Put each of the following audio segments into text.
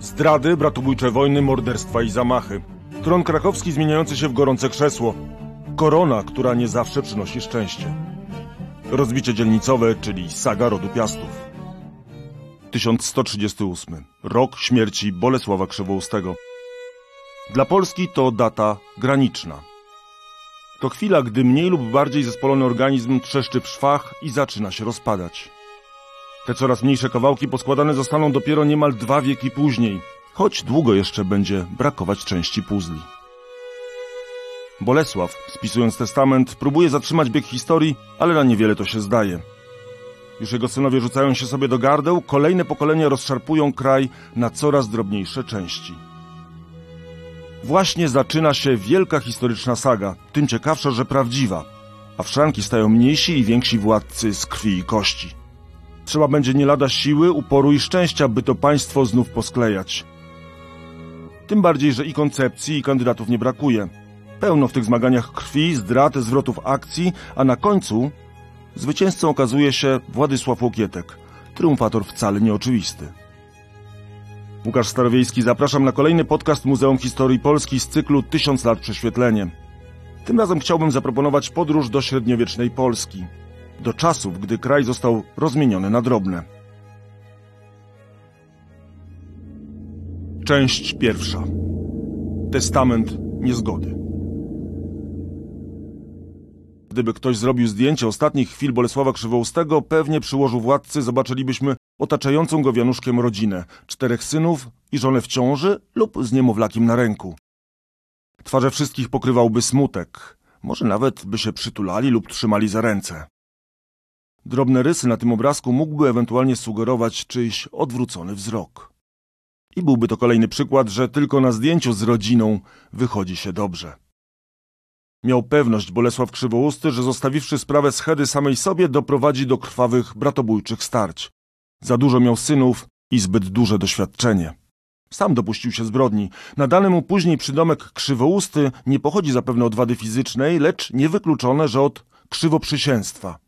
Zdrady, bratobójcze wojny, morderstwa i zamachy. Tron krakowski zmieniający się w gorące krzesło. Korona, która nie zawsze przynosi szczęście. Rozbicie dzielnicowe, czyli saga rodu Piastów. 1138. Rok śmierci Bolesława Krzywoustego. Dla Polski to data graniczna. To chwila, gdy mniej lub bardziej zespolony organizm trzeszczy w szwach i zaczyna się rozpadać. Te coraz mniejsze kawałki poskładane zostaną dopiero niemal dwa wieki później, choć długo jeszcze będzie brakować części puzli. Bolesław, spisując testament, próbuje zatrzymać bieg historii, ale na niewiele to się zdaje. Już jego synowie rzucają się sobie do gardeł, kolejne pokolenia rozszarpują kraj na coraz drobniejsze części. Właśnie zaczyna się wielka historyczna saga, tym ciekawsza, że prawdziwa, a w szranki stają mniejsi i więksi władcy z krwi i kości. Trzeba będzie nie lada siły, uporu i szczęścia, by to państwo znów posklejać. Tym bardziej, że i koncepcji, i kandydatów nie brakuje. Pełno w tych zmaganiach krwi, zdrad, zwrotów akcji, a na końcu zwycięzcą okazuje się Władysław Łokietek, triumfator wcale nieoczywisty. Łukasz Starowiejski, zapraszam na kolejny podcast Muzeum Historii Polski z cyklu Tysiąc lat prześwietlenie. Tym razem chciałbym zaproponować podróż do średniowiecznej Polski, do czasów, gdy kraj został rozmieniony na drobne. Część pierwsza. Testament niezgody. Gdyby ktoś zrobił zdjęcie ostatnich chwil Bolesława Krzywoustego, pewnie przyłożył władcy zobaczylibyśmy otaczającą go wianuszkiem rodzinę, czterech synów i żonę w ciąży lub z niemowlakiem na ręku. Twarze wszystkich pokrywałby smutek, może nawet by się przytulali lub trzymali za ręce. Drobne rysy na tym obrazku mógłby ewentualnie sugerować czyjś odwrócony wzrok. I byłby to kolejny przykład, że tylko na zdjęciu z rodziną wychodzi się dobrze. Miał pewność Bolesław Krzywousty, że zostawiwszy sprawę schedy samej sobie, doprowadzi do krwawych bratobójczych starć. Za dużo miał synów i zbyt duże doświadczenie. Sam dopuścił się zbrodni. Nadany mu później przydomek krzywousty nie pochodzi zapewne od wady fizycznej, lecz niewykluczone, że od krzywoprzysięstwa.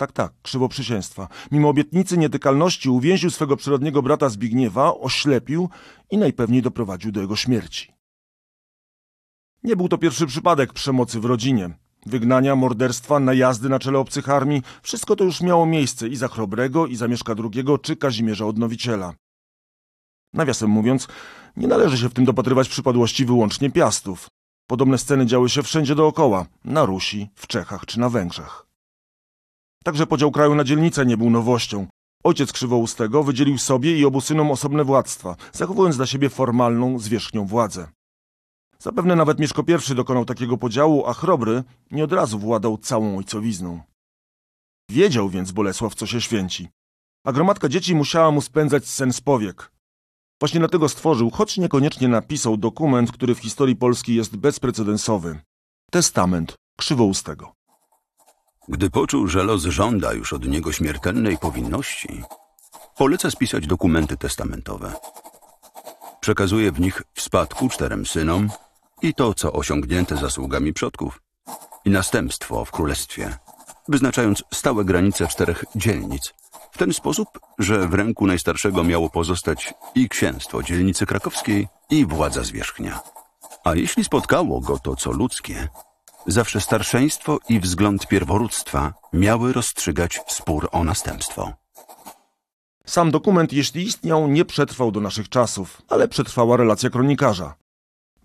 Tak, tak, krzywoprzysięstwa. Mimo obietnicy nietykalności uwięził swego przyrodniego brata Zbigniewa, oślepił i najpewniej doprowadził do jego śmierci. Nie był to pierwszy przypadek przemocy w rodzinie. Wygnania, morderstwa, najazdy na czele obcych armii, wszystko to już miało miejsce i za Chrobrego, i za Mieszka II, czy Kazimierza Odnowiciela. Nawiasem mówiąc, nie należy się w tym dopatrywać przypadłości wyłącznie Piastów. Podobne sceny działy się wszędzie dookoła, na Rusi, w Czechach czy na Węgrzech. Także podział kraju na dzielnice nie był nowością. Ojciec Krzywoustego wydzielił sobie i obu synom osobne władztwa, zachowując dla siebie formalną, zwierzchnią władzę. Zapewne nawet Mieszko I dokonał takiego podziału, a Chrobry nie od razu władał całą ojcowizną. Wiedział więc Bolesław, co się święci. A gromadka dzieci musiała mu spędzać sen z powiek. Właśnie dlatego stworzył, choć niekoniecznie napisał dokument, który w historii Polski jest bezprecedensowy. Testament Krzywoustego. Gdy poczuł, że los żąda już od niego śmiertelnej powinności, poleca spisać dokumenty testamentowe. Przekazuje w nich w spadku czterem synom i to, co osiągnięte zasługami przodków, i następstwo w królestwie, wyznaczając stałe granice czterech dzielnic, w ten sposób, że w ręku najstarszego miało pozostać i księstwo dzielnicy krakowskiej, i władza zwierzchnia. A jeśli spotkało go to, co ludzkie, zawsze starszeństwo i wzgląd pierworództwa miały rozstrzygać spór o następstwo. Sam dokument, jeśli istniał, nie przetrwał do naszych czasów, ale przetrwała relacja kronikarza.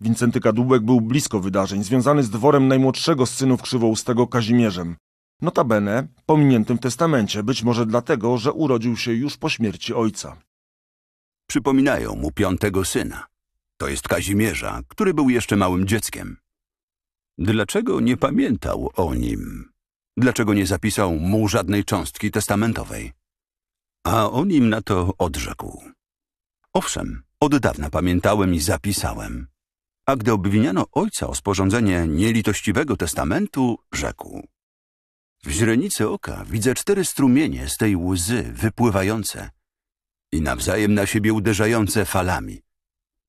Wincenty Kadłubek był blisko wydarzeń, związany z dworem najmłodszego z synów Krzywoustego Kazimierzem. Notabene pominiętym w testamencie, być może dlatego, że urodził się już po śmierci ojca. Przypominają mu piątego syna. To jest Kazimierza, który był jeszcze małym dzieckiem. Dlaczego nie pamiętał o nim? Dlaczego nie zapisał mu żadnej cząstki testamentowej? A on im na to odrzekł. Owszem, od dawna pamiętałem i zapisałem. A gdy obwiniano ojca o sporządzenie nielitościwego testamentu, rzekł. W źrenicy oka widzę cztery strumienie z tej łzy wypływające i nawzajem na siebie uderzające falami.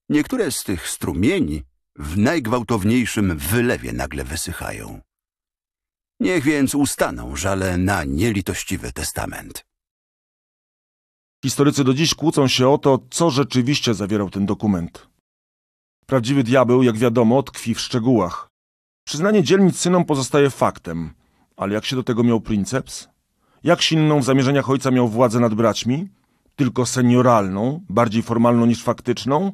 Niektóre z tych strumieni w najgwałtowniejszym wylewie nagle wysychają. Niech więc ustaną żale na nielitościwy testament. Historycy do dziś kłócą się o to, co rzeczywiście zawierał ten dokument. Prawdziwy diabeł, jak wiadomo, tkwi w szczegółach. Przyznanie dzielnic synom pozostaje faktem, ale jak się do tego miał princeps? Jak silną w zamierzeniach ojca miał władzę nad braćmi? Tylko senioralną, bardziej formalną niż faktyczną?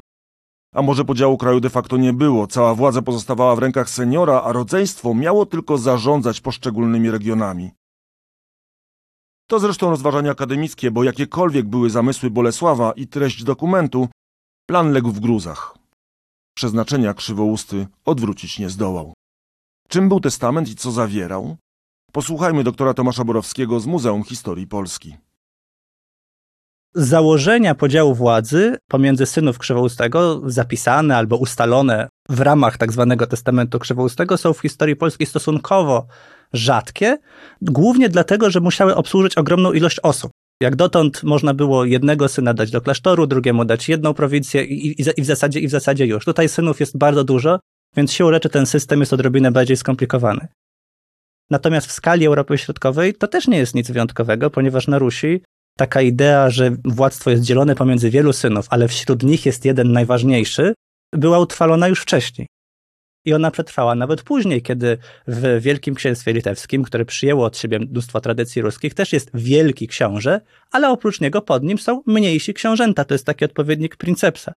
A może podziału kraju de facto nie było, cała władza pozostawała w rękach seniora, a rodzeństwo miało tylko zarządzać poszczególnymi regionami. To zresztą rozważania akademickie, bo jakiekolwiek były zamysły Bolesława i treść dokumentu, plan legł w gruzach. Przeznaczenia krzywousty odwrócić nie zdołał. Czym był testament i co zawierał? Posłuchajmy doktora Tomasza Borowskiego z Muzeum Historii Polski. Założenia podziału władzy pomiędzy synów Krzywoustego, zapisane albo ustalone w ramach tak zwanego testamentu Krzywoustego, są w historii polskiej stosunkowo rzadkie, głównie dlatego, że musiały obsłużyć ogromną ilość osób. Jak dotąd można było jednego syna dać do klasztoru, drugiemu dać jedną prowincję i, i, i, w, zasadzie, i w zasadzie już. Tutaj synów jest bardzo dużo, więc siłą rzeczy ten system jest odrobinę bardziej skomplikowany. Natomiast w skali Europy Środkowej to też nie jest nic wyjątkowego, ponieważ na Rusi taka idea, że władztwo jest dzielone pomiędzy wielu synów, ale wśród nich jest jeden najważniejszy, była utrwalona już wcześniej. I ona przetrwała nawet później, kiedy w Wielkim Księstwie Litewskim, które przyjęło od siebie mnóstwo tradycji ruskich, też jest wielki książę, ale oprócz niego pod nim są mniejsi książęta. To jest taki odpowiednik princepsa.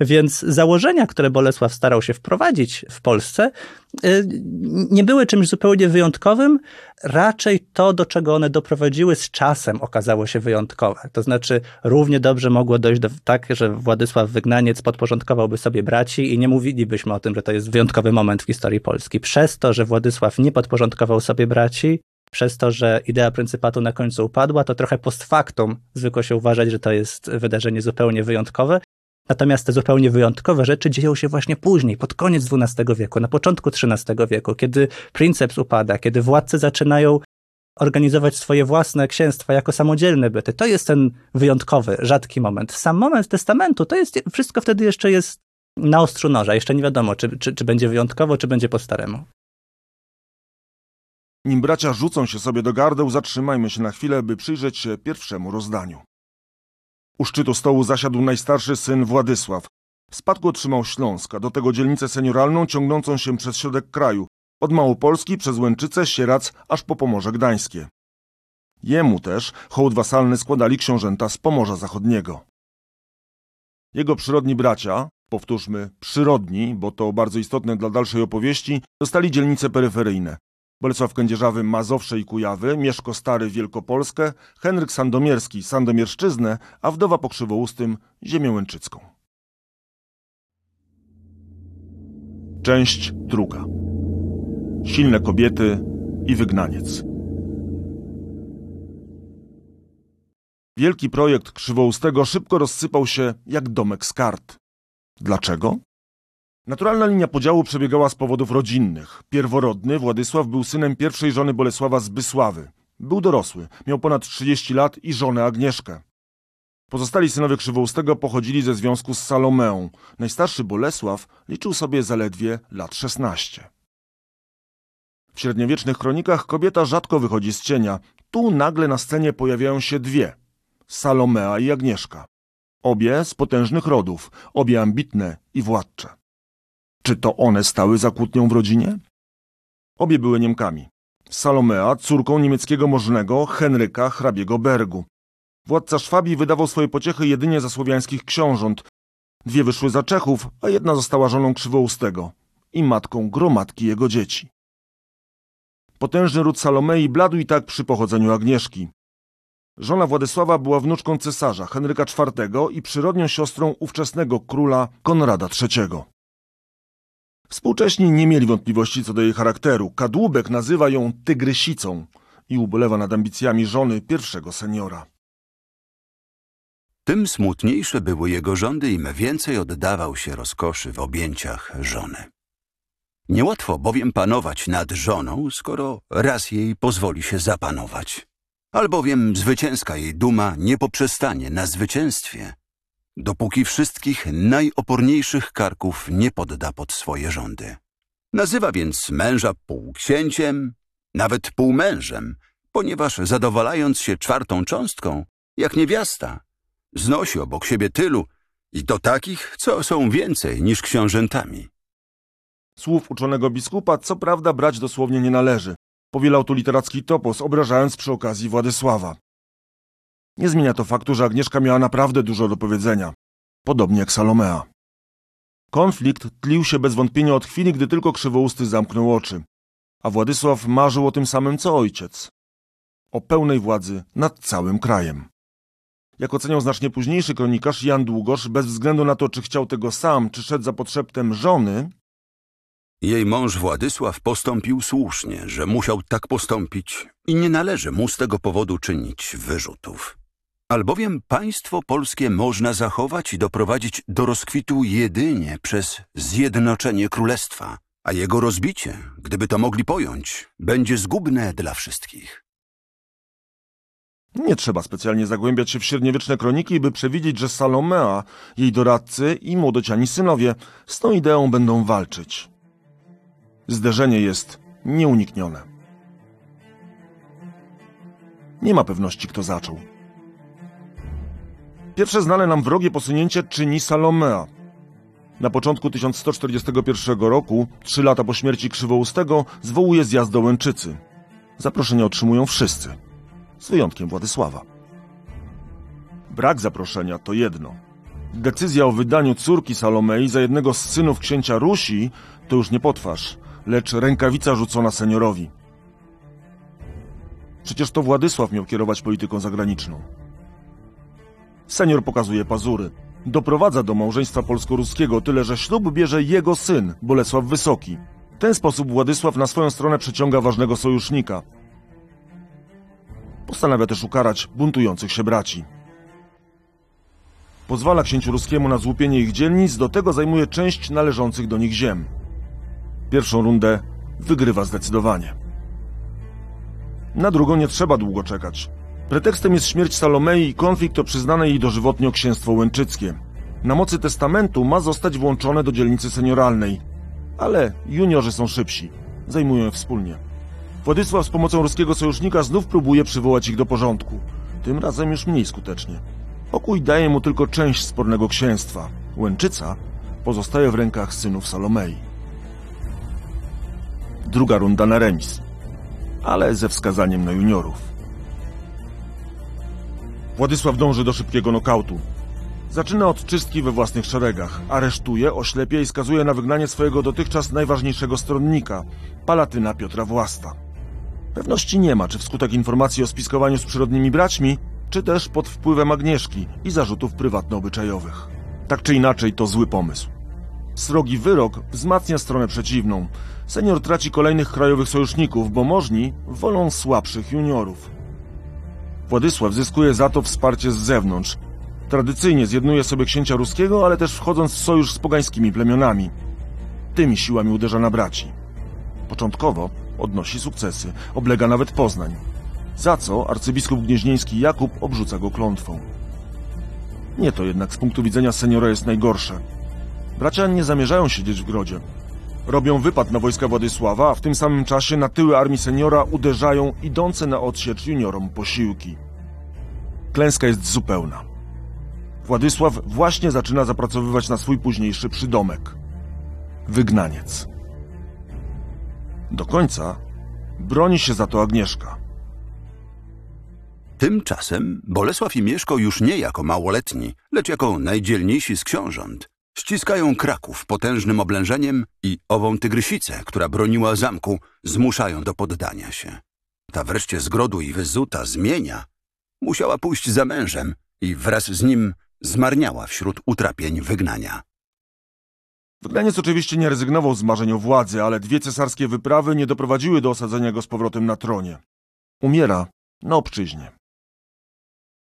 Więc założenia, które Bolesław starał się wprowadzić w Polsce, y, nie były czymś zupełnie wyjątkowym. Raczej to, do czego one doprowadziły z czasem, okazało się wyjątkowe. To znaczy, równie dobrze mogło dojść do tak, że Władysław Wygnaniec podporządkowałby sobie braci i nie mówilibyśmy o tym, że to jest wyjątkowy moment w historii Polski. Przez to, że Władysław nie podporządkował sobie braci, przez to, że idea pryncypatu na końcu upadła, to trochę post factum zwykło się uważać, że to jest wydarzenie zupełnie wyjątkowe. Natomiast te zupełnie wyjątkowe rzeczy dzieją się właśnie później, pod koniec XII wieku, na początku XIII wieku, kiedy princeps upada, kiedy władcy zaczynają organizować swoje własne księstwa jako samodzielne byty. To jest ten wyjątkowy, rzadki moment. Sam moment testamentu, to jest, wszystko wtedy jeszcze jest na ostrzu noża. Jeszcze nie wiadomo, czy, czy, czy będzie wyjątkowo, czy będzie po staremu. Nim bracia rzucą się sobie do gardeł, zatrzymajmy się na chwilę, by przyjrzeć się pierwszemu rozdaniu. U szczytu stołu zasiadł najstarszy syn Władysław. Spadku otrzymał Śląska, do tego dzielnicę senioralną ciągnącą się przez środek kraju, od Małopolski przez Łęczyce, Sierac, aż po Pomorze Gdańskie. Jemu też hołd wasalny składali książęta z Pomorza Zachodniego. Jego przyrodni bracia, powtórzmy przyrodni, bo to bardzo istotne dla dalszej opowieści, dostali dzielnice peryferyjne. Bolesław Kędzierzawy Mazowsze i Kujawy, Mieszko Stary Wielkopolskę, Henryk Sandomierski Sandomierszczyznę, a wdowa po Krzywoustym Ziemię Łęczycką. Część druga. Silne kobiety i wygnaniec. Wielki projekt Krzywoustego szybko rozsypał się jak domek z kart. Dlaczego? Naturalna linia podziału przebiegała z powodów rodzinnych. Pierworodny Władysław był synem pierwszej żony Bolesława Zbysławy. Był dorosły, miał ponad 30 lat i żonę Agnieszkę. Pozostali synowie Krzywoustego pochodzili ze związku z Salomeą. Najstarszy Bolesław liczył sobie zaledwie lat 16. W średniowiecznych kronikach kobieta rzadko wychodzi z cienia. Tu nagle na scenie pojawiają się dwie: Salomea i Agnieszka. Obie z potężnych rodów, obie ambitne i władcze. Czy to one stały za kłótnią w rodzinie? Obie były Niemkami. Salomea, córką niemieckiego możnego Henryka hrabiego Bergu. Władca Szwabii wydawał swoje pociechy jedynie za słowiańskich książąt. Dwie wyszły za Czechów, a jedna została żoną Krzywoustego i matką gromadki jego dzieci. Potężny ród Salomei bladł i tak przy pochodzeniu Agnieszki. Żona Władysława była wnuczką cesarza Henryka IV i przyrodnią siostrą ówczesnego króla Konrada III. Współcześni nie mieli wątpliwości co do jej charakteru. Kadłubek nazywa ją tygrysicą i ubolewa nad ambicjami żony pierwszego seniora. Tym smutniejsze były jego rządy, im więcej oddawał się rozkoszy w objęciach żony. Niełatwo bowiem panować nad żoną, skoro raz jej pozwoli się zapanować. Albowiem zwycięska jej duma nie poprzestanie na zwycięstwie, dopóki wszystkich najoporniejszych karków nie podda pod swoje rządy. Nazywa więc męża półksięciem, nawet półmężem, ponieważ zadowalając się czwartą cząstką, jak niewiasta, Znosi obok siebie tylu i to takich, co są więcej niż książętami. Słów uczonego biskupa co prawda brać dosłownie nie należy. Powielał tu literacki topos, obrażając przy okazji Władysława. Nie zmienia to faktu, że Agnieszka miała naprawdę dużo do powiedzenia. Podobnie jak Salomea. Konflikt tlił się bez wątpienia od chwili, gdy tylko krzywousty zamknął oczy. A Władysław marzył o tym samym co ojciec. O pełnej władzy nad całym krajem. Jak oceniał znacznie późniejszy kronikarz Jan Długosz, bez względu na to, czy chciał tego sam, czy szedł za podszeptem żony, Jej mąż Władysław postąpił słusznie, że musiał tak postąpić i nie należy mu z tego powodu czynić wyrzutów. Albowiem państwo polskie można zachować i doprowadzić do rozkwitu jedynie przez zjednoczenie królestwa, a jego rozbicie, gdyby to mogli pojąć, będzie zgubne dla wszystkich. Nie trzeba specjalnie zagłębiać się w średniowieczne kroniki, by przewidzieć, że Salomea, jej doradcy i młodociani synowie z tą ideą będą walczyć. Zderzenie jest nieuniknione. Nie ma pewności, kto zaczął. Pierwsze znane nam wrogie posunięcie czyni Salomea. Na początku 1141 roku, trzy lata po śmierci Krzywoustego, zwołuje zjazd do Łęczycy. Zaproszenia otrzymują wszyscy z wyjątkiem Władysława. Brak zaproszenia to jedno. Decyzja o wydaniu córki Salomei za jednego z synów księcia Rusi to już nie potwarz, lecz rękawica rzucona seniorowi. Przecież to Władysław miał kierować polityką zagraniczną. Senior pokazuje pazury. Doprowadza do małżeństwa polsko-ruskiego, tyle że ślub bierze jego syn, Bolesław Wysoki. W ten sposób Władysław na swoją stronę przyciąga ważnego sojusznika – Postanawia też ukarać buntujących się braci. Pozwala księciu ruskiemu na złupienie ich dzielnic, do tego zajmuje część należących do nich ziem. Pierwszą rundę wygrywa zdecydowanie. Na drugą nie trzeba długo czekać. Pretekstem jest śmierć Salomei i konflikt o przyznane jej dożywotnio księstwo łęczyckie. Na mocy testamentu ma zostać włączone do dzielnicy senioralnej, ale juniorzy są szybsi. Zajmują je wspólnie. Władysław z pomocą ruskiego sojusznika znów próbuje przywołać ich do porządku. Tym razem już mniej skutecznie. Pokój daje mu tylko część spornego księstwa. Łęczyca pozostaje w rękach synów Salomei. Druga runda na remis, ale ze wskazaniem na juniorów. Władysław dąży do szybkiego nokautu. Zaczyna od czystki we własnych szeregach. Aresztuje, oślepia i skazuje na wygnanie swojego dotychczas najważniejszego stronnika, palatyna Piotra Własta. Pewności nie ma, czy wskutek informacji o spiskowaniu z przyrodnimi braćmi, czy też pod wpływem Agnieszki i zarzutów prywatno-obyczajowych. Tak czy inaczej, to zły pomysł. Srogi wyrok wzmacnia stronę przeciwną. Senior traci kolejnych krajowych sojuszników, bo możni wolą słabszych juniorów. Władysław zyskuje za to wsparcie z zewnątrz. Tradycyjnie zjednuje sobie księcia ruskiego, ale też wchodząc w sojusz z pogańskimi plemionami. Tymi siłami uderza na braci. Początkowo Odnosi sukcesy, oblega nawet Poznań. Za co arcybiskup gnieźnieński Jakub obrzuca go klątwą. Nie to jednak z punktu widzenia seniora jest najgorsze. Bracia nie zamierzają siedzieć w grodzie. Robią wypad na wojska Władysława, a w tym samym czasie na tyły armii seniora uderzają idące na odsiecz juniorom posiłki. Klęska jest zupełna. Władysław właśnie zaczyna zapracowywać na swój późniejszy przydomek. Wygnaniec. Do końca broni się za to Agnieszka. Tymczasem Bolesław i Mieszko już nie jako małoletni, lecz jako najdzielniejsi z książąt ściskają Kraków potężnym oblężeniem i ową tygrysicę, która broniła zamku, zmuszają do poddania się. Ta wreszcie z grodu i wyzuta zmienia. Musiała pójść za mężem i wraz z nim zmarniała wśród utrapień wygnania. Wygnaniec oczywiście nie rezygnował z marzeń o władzy, ale dwie cesarskie wyprawy nie doprowadziły do osadzenia go z powrotem na tronie. Umiera na obczyźnie.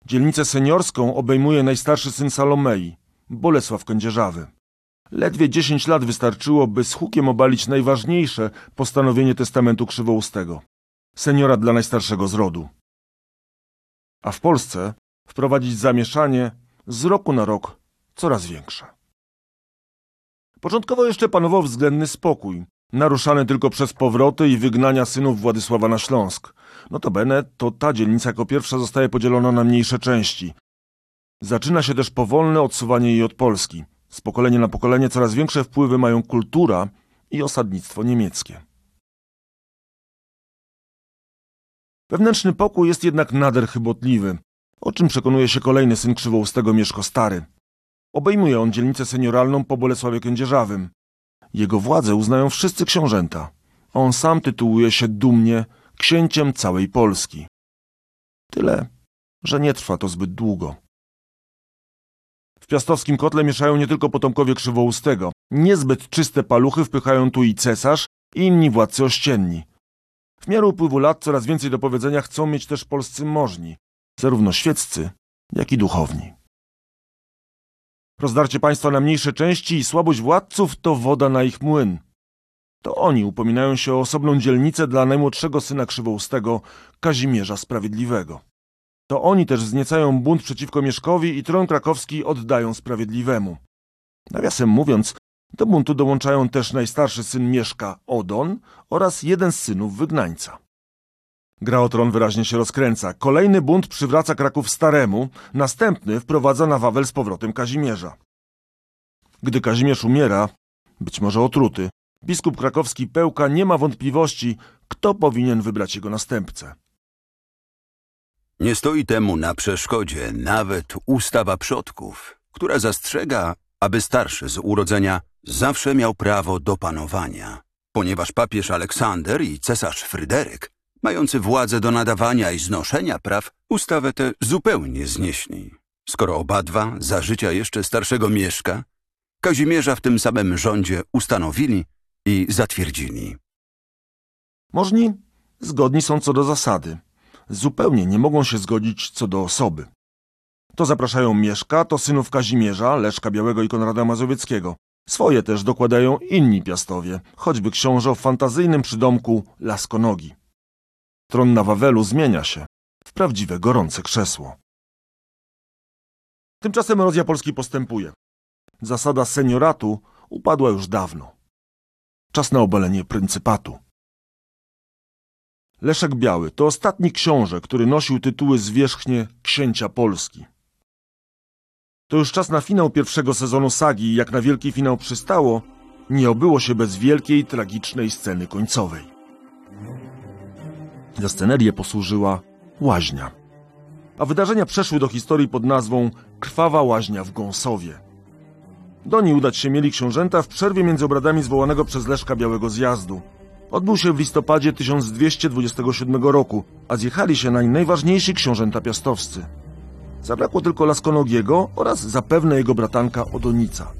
Dzielnicę seniorską obejmuje najstarszy syn Salomei, Bolesław Kędzierzawy. Ledwie dziesięć lat wystarczyło, by z hukiem obalić najważniejsze postanowienie testamentu krzywoustego. Seniora dla najstarszego z rodu. A w Polsce wprowadzić zamieszanie z roku na rok coraz większe. Początkowo jeszcze panował względny spokój, naruszany tylko przez powroty i wygnania synów Władysława na Śląsk. Notabene to ta dzielnica jako pierwsza zostaje podzielona na mniejsze części. Zaczyna się też powolne odsuwanie jej od Polski. Z pokolenia na pokolenie coraz większe wpływy mają kultura i osadnictwo niemieckie. Wewnętrzny pokój jest jednak nader chybotliwy, o czym przekonuje się kolejny syn Krzywoustego Mieszko Stary. Obejmuje on dzielnicę senioralną po Bolesławie Kędzierzawym. Jego władzę uznają wszyscy książęta. On sam tytułuje się dumnie księciem całej Polski. Tyle, że nie trwa to zbyt długo. W piastowskim kotle mieszają nie tylko potomkowie Krzywoustego. Niezbyt czyste paluchy wpychają tu i cesarz, i inni władcy ościenni. W miarę upływu lat coraz więcej do powiedzenia chcą mieć też polscy możni, zarówno świeccy, jak i duchowni. Rozdarcie państwa na mniejsze części i słabość władców to woda na ich młyn. To oni upominają się o osobną dzielnicę dla najmłodszego syna Krzywoustego, Kazimierza Sprawiedliwego. To oni też wzniecają bunt przeciwko Mieszkowi i tron krakowski oddają Sprawiedliwemu. Nawiasem mówiąc, do buntu dołączają też najstarszy syn Mieszka, Odon, oraz jeden z synów wygnańca. Gra o tron wyraźnie się rozkręca. Kolejny bunt przywraca Kraków staremu, następny wprowadza na Wawel z powrotem Kazimierza. Gdy Kazimierz umiera, być może otruty, biskup krakowski Pełka nie ma wątpliwości, kto powinien wybrać jego następcę. Nie stoi temu na przeszkodzie nawet ustawa przodków, która zastrzega, aby starszy z urodzenia zawsze miał prawo do panowania, ponieważ papież Aleksander i cesarz Fryderyk, mający władzę do nadawania i znoszenia praw, ustawę tę zupełnie znieśli, skoro obadwa za życia jeszcze starszego Mieszka Kazimierza w tym samym rządzie ustanowili i zatwierdzili. Możni zgodni są co do zasady. Zupełnie nie mogą się zgodzić co do osoby. To zapraszają Mieszka, to synów Kazimierza, Leszka Białego i Konrada Mazowieckiego. Swoje też dokładają inni piastowie, choćby książę w fantazyjnym przydomku Laskonogi. Tron na Wawelu zmienia się w prawdziwe gorące krzesło. Tymczasem erozja Polski postępuje. Zasada senioratu upadła już dawno. Czas na obalenie pryncypatu. Leszek Biały to ostatni książę, który nosił tytuły zwierzchnie księcia Polski. To już czas na finał pierwszego sezonu sagi i jak na wielki finał przystało, nie obyło się bez wielkiej, tragicznej sceny końcowej. Za scenerię posłużyła łaźnia. A wydarzenia przeszły do historii pod nazwą Krwawa łaźnia w Gąsowie. Do niej udać się mieli książęta w przerwie między obradami zwołanego przez Leszka Białego zjazdu. Odbył się w listopadzie 1227 roku, a zjechali się nań najważniejsi książęta piastowscy. Zabrakło tylko Laskonogiego oraz zapewne jego bratanka Odonica.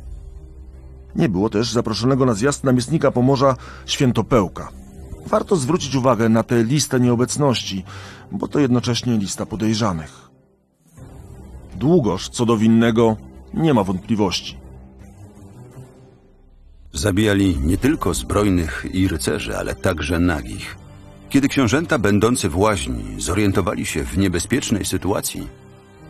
Nie było też zaproszonego na zjazd namiestnika Pomorza Świętopełka. Warto zwrócić uwagę na tę listę nieobecności, bo to jednocześnie lista podejrzanych. Długoż co do winnego nie ma wątpliwości. Zabijali nie tylko zbrojnych i rycerzy, ale także nagich. Kiedy książęta będący w łaźni zorientowali się w niebezpiecznej sytuacji,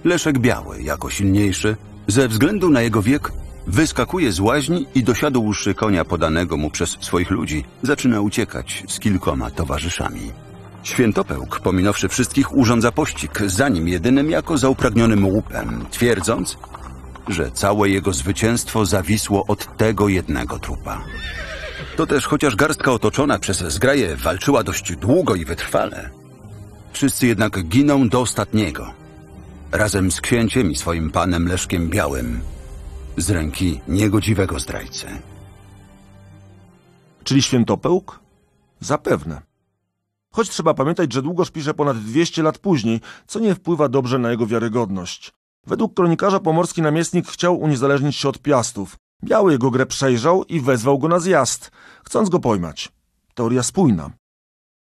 Leszek Biały, jako silniejszy, ze względu na jego wiek, wyskakuje z łaźni i dosiadłszy konia podanego mu przez swoich ludzi, zaczyna uciekać z kilkoma towarzyszami. Świętopełk, pominąwszy wszystkich, urządza pościg za nim jedynym jako za upragnionym łupem, twierdząc, że całe jego zwycięstwo zawisło od tego jednego trupa. To też chociaż garstka otoczona przez zgraję walczyła dość długo i wytrwale, wszyscy jednak giną do ostatniego, razem z księciem i swoim panem Leszkiem Białym, z ręki niegodziwego zdrajcy. Czyli Świętopełk? Zapewne. Choć trzeba pamiętać, że Długosz pisze ponad 200 lat później, co nie wpływa dobrze na jego wiarygodność. Według kronikarza pomorski namiestnik chciał uniezależnić się od Piastów. Biały jego grę przejrzał i wezwał go na zjazd, chcąc go pojmać. Teoria spójna.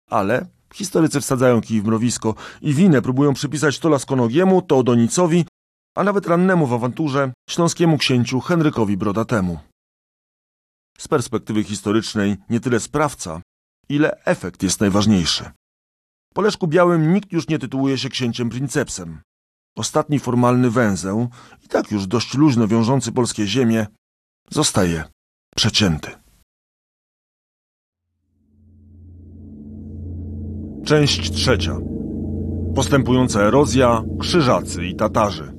Ale historycy wsadzają kij w mrowisko i winę próbują przypisać to Laskonogiemu, to Odonicowi, a nawet rannemu w awanturze śląskiemu księciu Henrykowi Brodatemu. Z perspektywy historycznej nie tyle sprawca, ile efekt jest najważniejszy. Po Leszku Białym nikt już nie tytułuje się księciem princepsem. Ostatni formalny węzeł, i tak już dość luźno wiążący polskie ziemie, zostaje przecięty. Część trzecia. Postępująca erozja, krzyżacy i Tatarzy.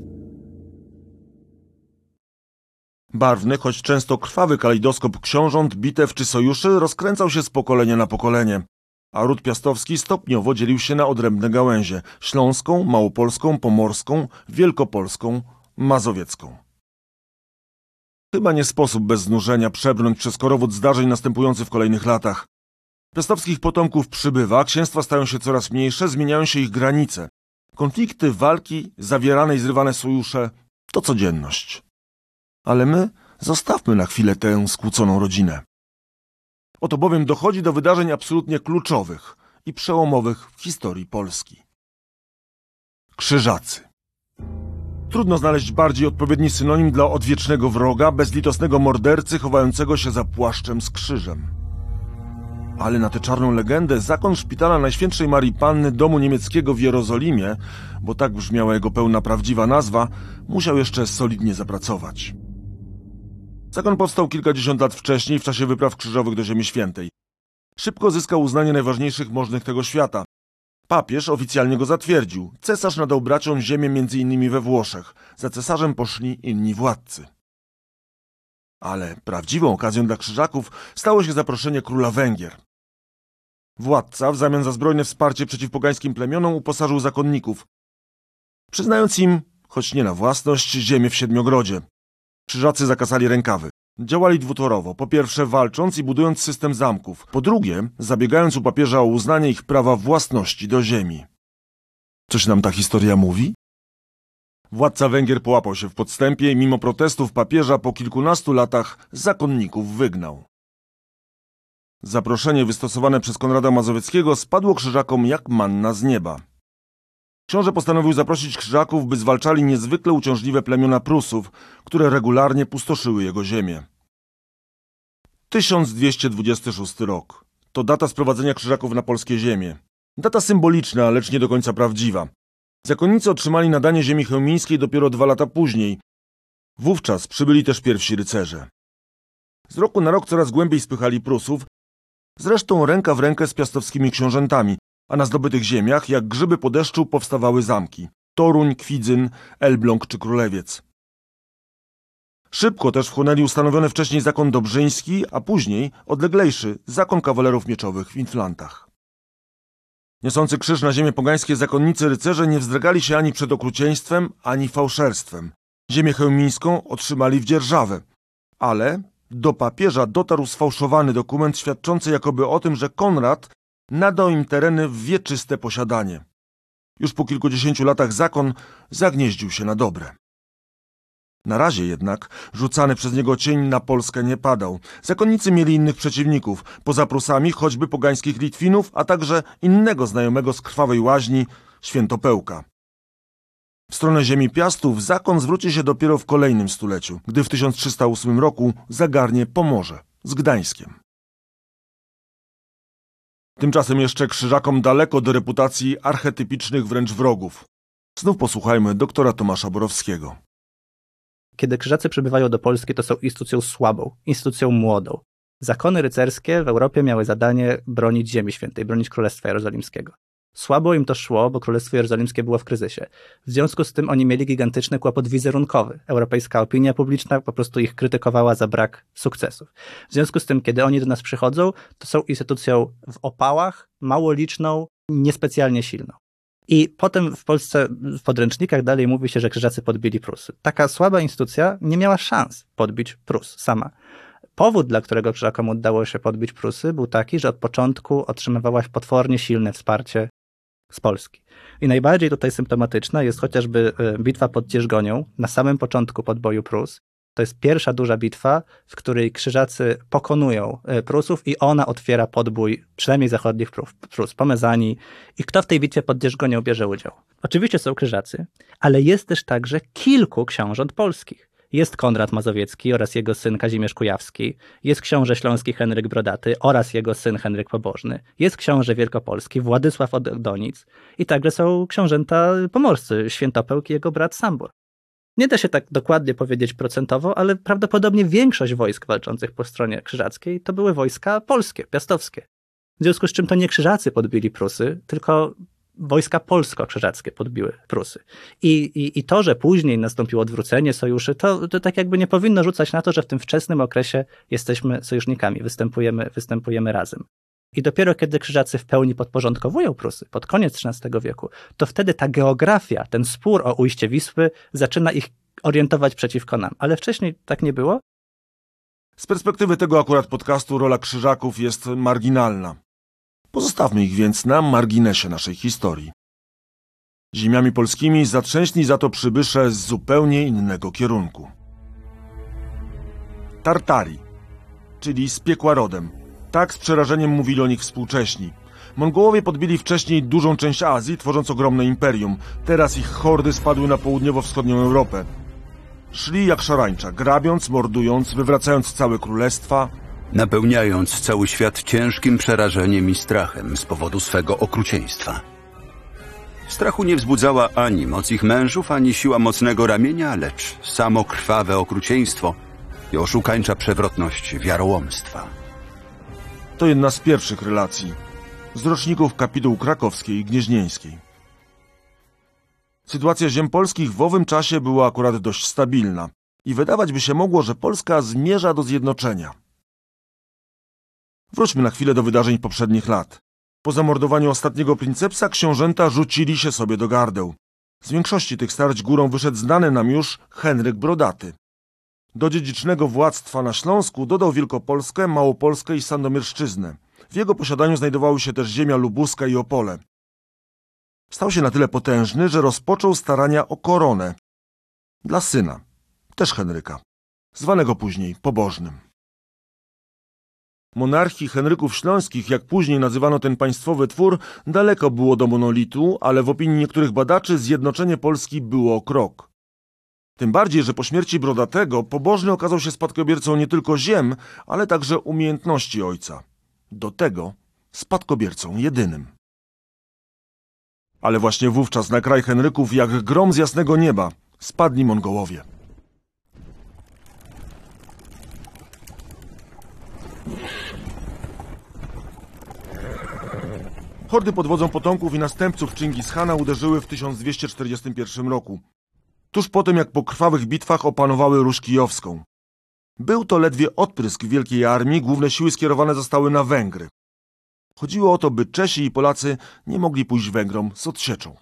Barwny, choć często krwawy kalejdoskop książąt, bitew czy sojuszy rozkręcał się z pokolenia na pokolenie, a ród piastowski stopniowo dzielił się na odrębne gałęzie śląską, małopolską, pomorską, wielkopolską, mazowiecką. Chyba nie sposób bez znużenia przebrnąć przez korowód zdarzeń następujący w kolejnych latach. Piastowskich potomków przybywa, księstwa stają się coraz mniejsze, zmieniają się ich granice. Konflikty, walki, zawierane i zrywane sojusze to codzienność. Ale my zostawmy na chwilę tę skłóconą rodzinę. Oto bowiem dochodzi do wydarzeń absolutnie kluczowych i przełomowych w historii Polski. Krzyżacy. Trudno znaleźć bardziej odpowiedni synonim dla odwiecznego wroga, bezlitosnego mordercy chowającego się za płaszczem z krzyżem. Ale na tę czarną legendę zakon szpitala Najświętszej Marii Panny domu niemieckiego w Jerozolimie, bo tak brzmiała jego pełna prawdziwa nazwa, musiał jeszcze solidnie zapracować. Zakon powstał kilkadziesiąt lat wcześniej w czasie wypraw krzyżowych do Ziemi Świętej. Szybko zyskał uznanie najważniejszych możnych tego świata. Papież oficjalnie go zatwierdził. Cesarz nadał braciom ziemię innymi we Włoszech. Za cesarzem poszli inni władcy. Ale prawdziwą okazją dla krzyżaków stało się zaproszenie króla Węgier. Władca w zamian za zbrojne wsparcie przeciw pogańskim plemionom uposażył zakonników, przyznając im, choć nie na własność, ziemię w Siedmiogrodzie. Krzyżacy zakasali rękawy. Działali dwutorowo. Po pierwsze walcząc i budując system zamków. Po drugie zabiegając u papieża o uznanie ich prawa własności do ziemi. Coś nam ta historia mówi? Władca Węgier połapał się w podstępie i mimo protestów papieża po kilkunastu latach zakonników wygnał. Zaproszenie wystosowane przez Konrada Mazowieckiego spadło krzyżakom jak manna z nieba. Książę postanowił zaprosić krzyżaków, by zwalczali niezwykle uciążliwe plemiona Prusów, które regularnie pustoszyły jego ziemię. 1226 rok. To data sprowadzenia krzyżaków na polskie ziemie. Data symboliczna, lecz nie do końca prawdziwa. Zakonnicy otrzymali nadanie ziemi chełmińskiej dopiero dwa lata później. Wówczas przybyli też pierwsi rycerze. Z roku na rok coraz głębiej spychali Prusów, zresztą ręka w rękę z piastowskimi książętami, a na zdobytych ziemiach, jak grzyby po deszczu, powstawały zamki. Toruń, Kwidzyn, Elbląg czy Królewiec. Szybko też wchłonęli ustanowiony wcześniej zakon dobrzyński, a później odleglejszy zakon kawalerów mieczowych w Inflantach. Niosący krzyż na ziemię pogańskie zakonnicy rycerze nie wzdrygali się ani przed okrucieństwem, ani fałszerstwem. Ziemię chełmińską otrzymali w dzierżawę, ale do papieża dotarł sfałszowany dokument świadczący jakoby o tym, że Konrad nadał im tereny w wieczyste posiadanie. Już po kilkudziesięciu latach zakon zagnieździł się na dobre. Na razie jednak rzucany przez niego cień na Polskę nie padał. Zakonnicy mieli innych przeciwników, poza Prusami choćby pogańskich Litwinów, a także innego znajomego z krwawej łaźni, Świętopełka. W stronę ziemi Piastów zakon zwróci się dopiero w kolejnym stuleciu, gdy w 1308 roku zagarnie Pomorze z Gdańskiem. Tymczasem jeszcze krzyżakom daleko do reputacji archetypicznych wręcz wrogów. Znów posłuchajmy doktora Tomasza Borowskiego. Kiedy krzyżacy przybywają do Polski, to są instytucją słabą, instytucją młodą. Zakony rycerskie w Europie miały zadanie bronić Ziemi Świętej, bronić Królestwa Jerozolimskiego. Słabo im to szło, bo Królestwo Jerozolimskie było w kryzysie. W związku z tym oni mieli gigantyczny kłopot wizerunkowy. Europejska opinia publiczna po prostu ich krytykowała za brak sukcesów. W związku z tym, kiedy oni do nas przychodzą, to są instytucją w opałach, mało liczną, niespecjalnie silną. I potem w Polsce w podręcznikach dalej mówi się, że krzyżacy podbili Prusy. Taka słaba instytucja nie miała szans podbić Prus sama. Powód, dla którego krzyżakom udało się podbić Prusy, był taki, że od początku otrzymywałaś potwornie silne wsparcie z Polski. I najbardziej tutaj symptomatyczna jest chociażby e, bitwa pod Dzierżgonią na samym początku podboju Prus. To jest pierwsza duża bitwa, w której krzyżacy pokonują e, Prusów i ona otwiera podbój przynajmniej zachodnich Prus, Pomezani. I kto w tej bitwie pod Dzierżgonią bierze udział? Oczywiście są krzyżacy, ale jest też także kilku książąt polskich. Jest Konrad Mazowiecki oraz jego syn Kazimierz Kujawski, jest książę śląski Henryk Brodaty oraz jego syn Henryk Pobożny, jest książę wielkopolski Władysław od Donic i także są książęta pomorscy Świętopełk i jego brat Sambor. Nie da się tak dokładnie powiedzieć procentowo, ale prawdopodobnie większość wojsk walczących po stronie krzyżackiej to były wojska polskie, piastowskie. W związku z czym to nie krzyżacy podbili Prusy, tylko wojska polsko-krzyżackie podbiły Prusy. I, i, I to, że później nastąpiło odwrócenie sojuszy, to, to tak jakby nie powinno rzucać na to, że w tym wczesnym okresie jesteśmy sojusznikami, występujemy, występujemy razem. I dopiero kiedy krzyżacy w pełni podporządkowują Prusy, pod koniec XIII wieku, to wtedy ta geografia, ten spór o ujście Wisły zaczyna ich orientować przeciwko nam. Ale wcześniej tak nie było. Z perspektywy tego akurat podcastu rola krzyżaków jest marginalna. Pozostawmy ich więc na marginesie naszej historii. Ziemiami polskimi zatrzęśli za to przybysze z zupełnie innego kierunku. Tartari, czyli z piekła rodem. Tak z przerażeniem mówili o nich współcześni. Mongołowie podbili wcześniej dużą część Azji, tworząc ogromne imperium. Teraz ich hordy spadły na południowo-wschodnią Europę. Szli jak szarańcza, grabiąc, mordując, wywracając całe królestwa, napełniając cały świat ciężkim przerażeniem i strachem z powodu swego okrucieństwa. Strachu nie wzbudzała ani moc ich mężów, ani siła mocnego ramienia, lecz samo krwawe okrucieństwo i oszukańcza przewrotność wiarołomstwa. To jedna z pierwszych relacji z roczników kapituł krakowskiej i gnieźnieńskiej. Sytuacja ziem polskich w owym czasie była akurat dość stabilna i wydawać by się mogło, że Polska zmierza do zjednoczenia. Wróćmy na chwilę do wydarzeń poprzednich lat. Po zamordowaniu ostatniego princepsa książęta rzucili się sobie do gardeł. Z większości tych starć górą wyszedł znany nam już Henryk Brodaty. Do dziedzicznego władztwa na Śląsku dodał Wielkopolskę, Małopolskę i Sandomierszczyznę. W jego posiadaniu znajdowały się też ziemia lubuska i Opole. Stał się na tyle potężny, że rozpoczął starania o koronę. Dla syna, też Henryka, zwanego później pobożnym. Monarchii Henryków Śląskich, jak później nazywano ten państwowy twór, daleko było do monolitu, ale w opinii niektórych badaczy zjednoczenie Polski było krok. Tym bardziej, że po śmierci Brodatego pobożny okazał się spadkobiercą nie tylko ziem, ale także umiejętności ojca. Do tego spadkobiercą jedynym. Ale właśnie wówczas na kraj Henryków, jak grom z jasnego nieba, spadli Mongołowie. Hordy pod wodzą potomków i następców Chingishana uderzyły w 1241 roku, tuż po tym jak po krwawych bitwach opanowały Róż Kijowską. Był to ledwie odprysk wielkiej armii, główne siły skierowane zostały na Węgry. Chodziło o to, by Czesi i Polacy nie mogli pójść Węgrom z odsieczą.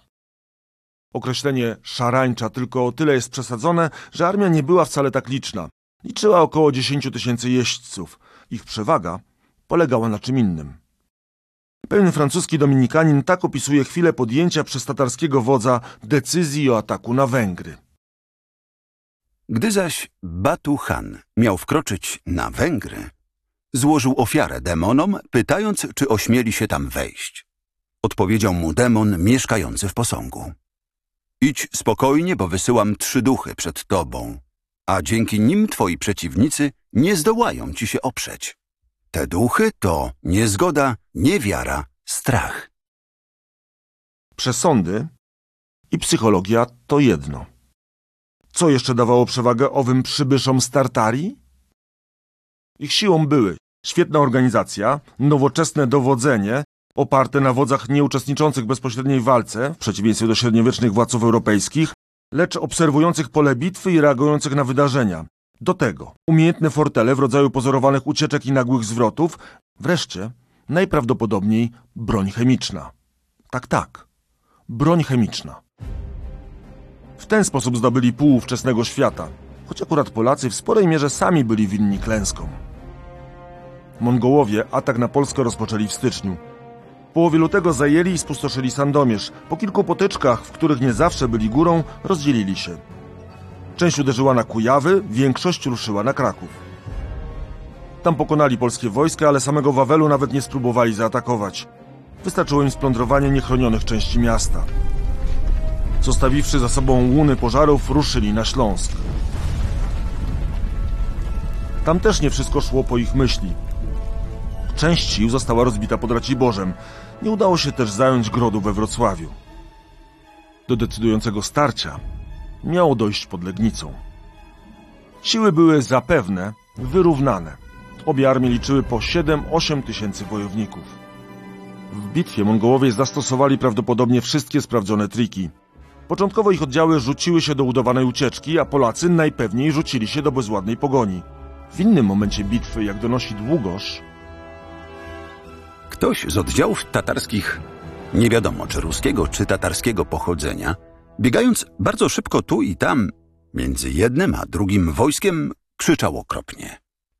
Określenie szarańcza tylko o tyle jest przesadzone, że armia nie była wcale tak liczna. Liczyła około 10 tysięcy jeźdźców. Ich przewaga polegała na czym innym. Pewien francuski dominikanin tak opisuje chwilę podjęcia przez tatarskiego wodza decyzji o ataku na Węgry. Gdy zaś Batu Han miał wkroczyć na Węgry, złożył ofiarę demonom, pytając, czy ośmieli się tam wejść. Odpowiedział mu demon mieszkający w posągu. Idź spokojnie, bo wysyłam trzy duchy przed tobą, a dzięki nim twoi przeciwnicy nie zdołają ci się oprzeć. Te duchy to niezgoda, niewiara, strach. Przesądy i psychologia to jedno. Co jeszcze dawało przewagę owym przybyszom z Tartarii? Ich siłą były świetna organizacja, nowoczesne dowodzenie, oparte na wodzach nieuczestniczących w bezpośredniej walce, w przeciwieństwie do średniowiecznych władców europejskich, lecz obserwujących pole bitwy i reagujących na wydarzenia. Do tego umiejętne fortele w rodzaju pozorowanych ucieczek i nagłych zwrotów, wreszcie najprawdopodobniej broń chemiczna. Tak, tak, broń chemiczna. W ten sposób zdobyli pół ówczesnego świata, choć akurat Polacy w sporej mierze sami byli winni klęskom. Mongołowie atak na Polskę rozpoczęli w styczniu. W połowie lutego zajęli i spustoszyli Sandomierz. Po kilku potyczkach, w których nie zawsze byli górą, rozdzielili się. Część uderzyła na Kujawy, większość ruszyła na Kraków. Tam pokonali polskie wojska, ale samego Wawelu nawet nie spróbowali zaatakować. Wystarczyło im splądrowanie niechronionych części miasta. Zostawiwszy za sobą łuny pożarów, ruszyli na Śląsk. Tam też nie wszystko szło po ich myśli. Część sił została rozbita pod Raciborzem. Nie udało się też zająć grodu we Wrocławiu. Do decydującego starcia miało dojść pod Legnicą. Siły były zapewne wyrównane. Obie armie liczyły po 7-8 tysięcy wojowników. W bitwie Mongołowie zastosowali prawdopodobnie wszystkie sprawdzone triki. Początkowo ich oddziały rzuciły się do udawanej ucieczki, a Polacy najpewniej rzucili się do bezładnej pogoni. W innym momencie bitwy, jak donosi Długosz, Ktoś z oddziałów tatarskich, nie wiadomo czy ruskiego, czy tatarskiego pochodzenia, biegając bardzo szybko tu i tam, między jednym a drugim wojskiem, krzyczał okropnie.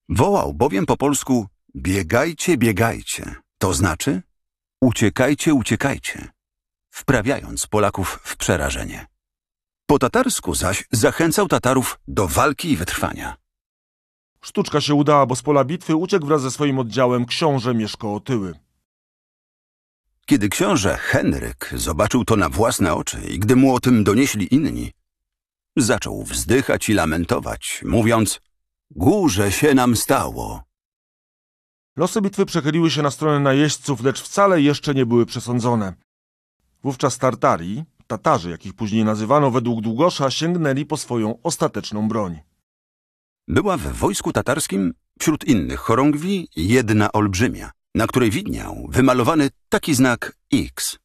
Wołał bowiem po polsku biegajcie, biegajcie, to znaczy uciekajcie, uciekajcie, wprawiając Polaków w przerażenie. Po tatarsku zaś zachęcał Tatarów do walki i wytrwania. sztuczka się udała, bo z pola bitwy uciekł wraz ze swoim oddziałem książę Mieszko Otyły. Kiedy książę Henryk zobaczył to na własne oczy i gdy mu o tym donieśli inni, zaczął wzdychać i lamentować, mówiąc: Górze się nam stało. Losy bitwy przechyliły się na stronę najeźdźców, lecz wcale jeszcze nie były przesądzone. Wówczas Tartarii, Tatarzy, jak ich później nazywano według Długosza, sięgnęli po swoją ostateczną broń. Była w wojsku tatarskim wśród innych chorągwi jedna olbrzymia, na której widniał wymalowany taki znak X.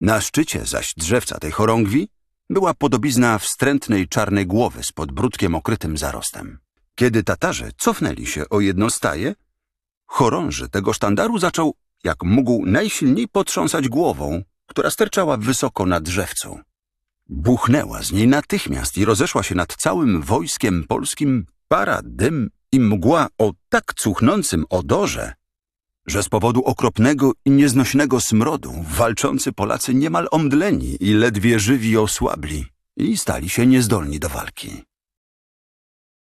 Na szczycie zaś drzewca tej chorągwi była podobizna wstrętnej czarnej głowy z podbródkiem okrytym zarostem. Kiedy Tatarzy cofnęli się o jedno staje, chorąży tego sztandaru zaczął, jak mógł, najsilniej potrząsać głową, która sterczała wysoko na drzewcu. Buchnęła z niej natychmiast i rozeszła się nad całym wojskiem polskim para, dym i mgła o tak cuchnącym odorze, że z powodu okropnego i nieznośnego smrodu walczący Polacy niemal omdleni i ledwie żywi osłabli i stali się niezdolni do walki.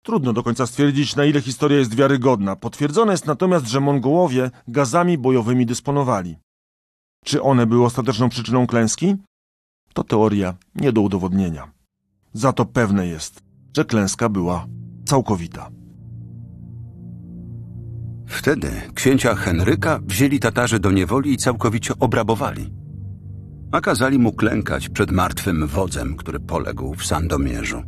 Trudno do końca stwierdzić, na ile historia jest wiarygodna. Potwierdzone jest natomiast, że Mongołowie gazami bojowymi dysponowali. Czy one były ostateczną przyczyną klęski? To teoria nie do udowodnienia. Za to pewne jest, że klęska była całkowita. Wtedy księcia Henryka wzięli Tatarzy do niewoli i całkowicie obrabowali. A kazali mu klękać przed martwym wodzem, który poległ w Sandomierzu.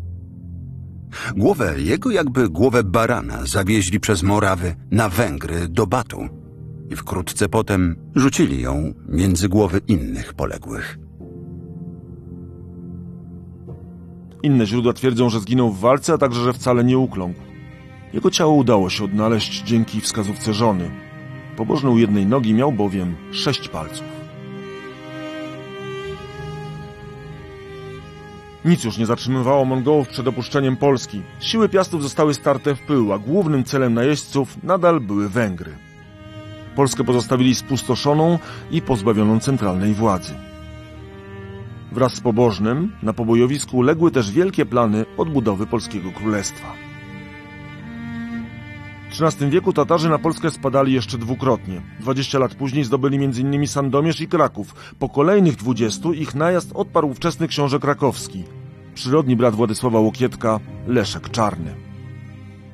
Głowę jego, jakby głowę barana, zawieźli przez Morawy na Węgry do Batu i wkrótce potem rzucili ją między głowy innych poległych. Inne źródła twierdzą, że zginął w walce, a także, że wcale nie ukląkł. Jego ciało udało się odnaleźć dzięki wskazówce żony. Pobożny u jednej nogi miał bowiem sześć palców. Nic już nie zatrzymywało Mongołów przed opuszczeniem Polski. Siły Piastów zostały starte w pył, a głównym celem najeźdźców nadal były Węgry. Polskę pozostawili spustoszoną i pozbawioną centralnej władzy. Wraz z Pobożnym na pobojowisku legły też wielkie plany odbudowy polskiego królestwa. XIII wieku Tatarzy na Polskę spadali jeszcze dwukrotnie. 20 lat później zdobyli m.in. Sandomierz i Kraków. Po kolejnych 20 ich najazd odparł wczesny książę krakowski, przyrodni brat Władysława Łokietka, Leszek Czarny.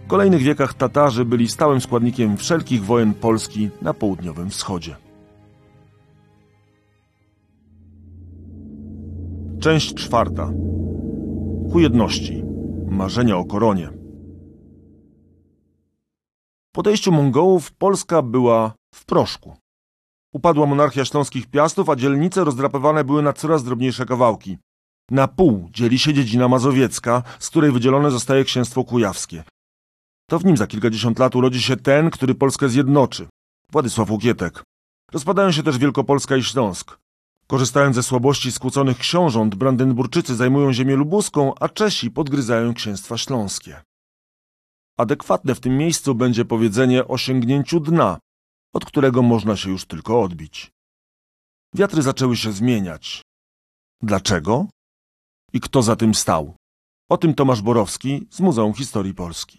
W kolejnych wiekach Tatarzy byli stałym składnikiem wszelkich wojen Polski na południowym wschodzie. Część czwarta. Ku jedności. Marzenia o koronie. Po odejściu Mongołów Polska była w proszku. Upadła monarchia śląskich piastów, a dzielnice rozdrapywane były na coraz drobniejsze kawałki. Na pół dzieli się dziedzina mazowiecka, z której wydzielone zostaje księstwo kujawskie. To w nim za kilkadziesiąt lat urodzi się ten, który Polskę zjednoczy. Władysław Łukietek. Rozpadają się też Wielkopolska i Śląsk. Korzystając ze słabości skłóconych książąt, Brandenburczycy zajmują ziemię lubuską, a Czesi podgryzają księstwa śląskie. Adekwatne w tym miejscu będzie powiedzenie o sięgnięciu dna, od którego można się już tylko odbić. Wiatry zaczęły się zmieniać. Dlaczego? I kto za tym stał? O tym Tomasz Borowski z Muzeum Historii Polski.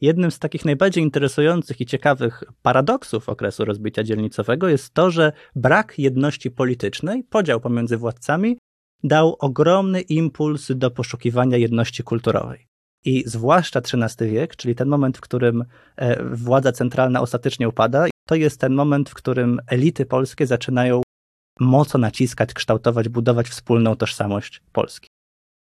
Jednym z takich najbardziej interesujących i ciekawych paradoksów okresu rozbicia dzielnicowego jest to, że brak jedności politycznej, podział pomiędzy władcami, dał ogromny impuls do poszukiwania jedności kulturowej. I zwłaszcza XIII wiek, czyli ten moment, w którym e, władza centralna ostatecznie upada, to jest ten moment, w którym elity polskie zaczynają mocno naciskać, kształtować, budować wspólną tożsamość Polski.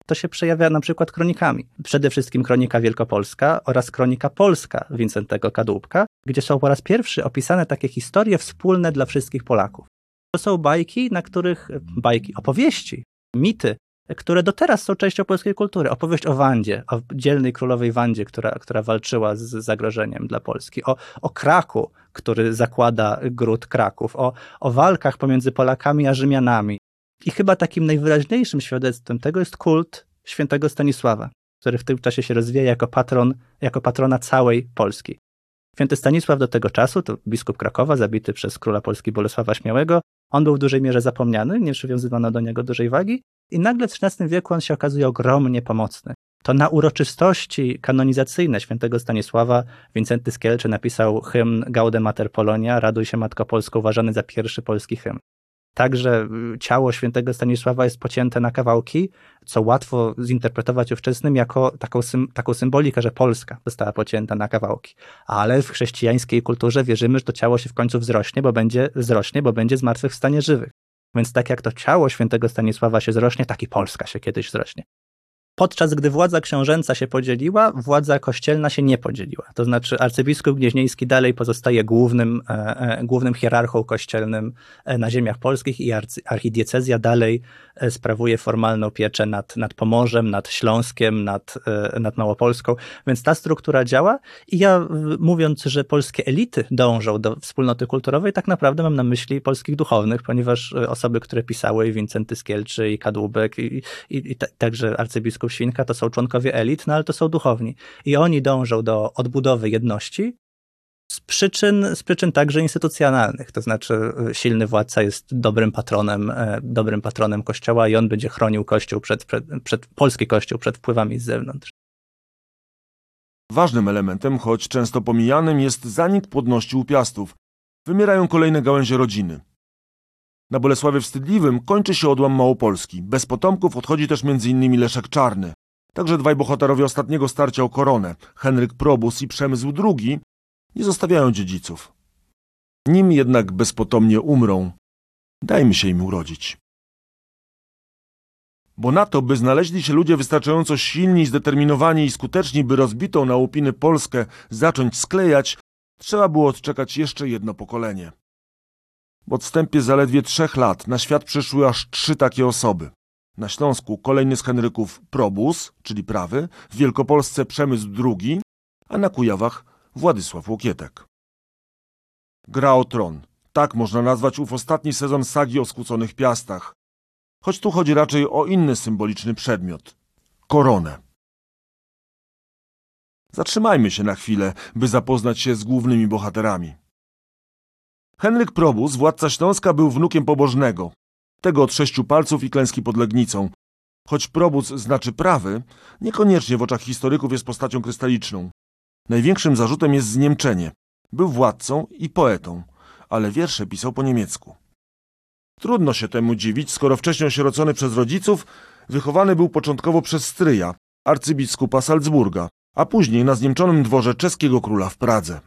To się przejawia na przykład kronikami. Przede wszystkim kronika wielkopolska oraz kronika polska Wincentego Kadłubka, gdzie są po raz pierwszy opisane takie historie wspólne dla wszystkich Polaków. To są bajki, na których, bajki, opowieści, mity, które do teraz są częścią polskiej kultury. Opowieść o Wandzie, o dzielnej królowej Wandzie, która, która walczyła z zagrożeniem dla Polski, o, o Kraku, który zakłada gród Kraków, o, o walkach pomiędzy Polakami a Rzymianami. I chyba takim najwyraźniejszym świadectwem tego jest kult świętego Stanisława, który w tym czasie się rozwija jako patron, jako patrona całej Polski. Święty Stanisław do tego czasu, to biskup Krakowa, zabity przez króla Polski Bolesława Śmiałego, on był w dużej mierze zapomniany, nie przywiązywano do niego dużej wagi i nagle w XIII wieku on się okazuje ogromnie pomocny. To na uroczystości kanonizacyjne świętego Stanisława Wincenty Skielczy napisał hymn Gaude Mater Polonia, Raduj się Matko Polsko, uważany za pierwszy polski hymn. Także y, ciało świętego Stanisława jest pocięte na kawałki, co łatwo zinterpretować ówczesnym jako taką, taką symbolikę, że Polska została pocięta na kawałki. Ale w chrześcijańskiej kulturze wierzymy, że to ciało się w końcu wzrośnie, bo będzie, wzrośnie, bo będzie zmartwychwstanie żywych. Więc tak jak to ciało świętego Stanisława się zrośnie, tak i Polska się kiedyś zrośnie. Podczas gdy władza książęca się podzieliła, władza kościelna się nie podzieliła. To znaczy arcybiskup Gnieźnieński dalej pozostaje głównym, e, e, głównym hierarchą kościelnym e, na ziemiach polskich i archidiecezja dalej sprawuje formalną pieczę nad, nad Pomorzem, nad Śląskiem, nad, nad Małopolską. Więc ta struktura działa i ja mówiąc, że polskie elity dążą do wspólnoty kulturowej, tak naprawdę mam na myśli polskich duchownych, ponieważ osoby, które pisały, Wincenty Skielczy i Kadłubek i, i, i także arcybiskup Świnka to są członkowie elit, no ale to są duchowni. I oni dążą do odbudowy jedności z przyczyn, z przyczyn także instytucjonalnych. To znaczy y, silny władca jest dobrym patronem, e, dobrym patronem kościoła i on będzie chronił kościół przed, przed, przed polski kościół przed wpływami z zewnątrz. Ważnym elementem, choć często pomijanym, jest zanik płodności u piastów. Wymierają kolejne gałęzie rodziny. Na Bolesławie Wstydliwym kończy się odłam Małopolski. Bez potomków odchodzi też m.in. Leszek Czarny. Także dwaj bohaterowie ostatniego starcia o koronę, Henryk Probus i Przemysł II, nie zostawiają dziedziców. Nim jednak bezpotomnie umrą, dajmy się im urodzić. Bo na to, by znaleźli się ludzie wystarczająco silni, zdeterminowani i skuteczni, by rozbitą na łupiny Polskę zacząć sklejać, trzeba było odczekać jeszcze jedno pokolenie. W odstępie zaledwie trzech lat na świat przyszły aż trzy takie osoby. Na Śląsku kolejny z Henryków Probus, czyli prawy, w Wielkopolsce Przemysł II, a na Kujawach Władysław Łokietek. Gra o tron. Tak można nazwać ów ostatni sezon sagi o skłóconych piastach. Choć tu chodzi raczej o inny symboliczny przedmiot. Koronę. Zatrzymajmy się na chwilę, by zapoznać się z głównymi bohaterami. Henryk Probus, władca Śląska, był wnukiem pobożnego, tego od sześciu palców i klęski pod Legnicą. Choć Probus znaczy prawy, niekoniecznie w oczach historyków jest postacią krystaliczną. Największym zarzutem jest zniemczenie. Był władcą i poetą, ale wiersze pisał po niemiecku. Trudno się temu dziwić, skoro wcześniej osierocony przez rodziców, wychowany był początkowo przez stryja, arcybiskupa Salzburga, a później na zniemczonym dworze czeskiego króla w Pradze.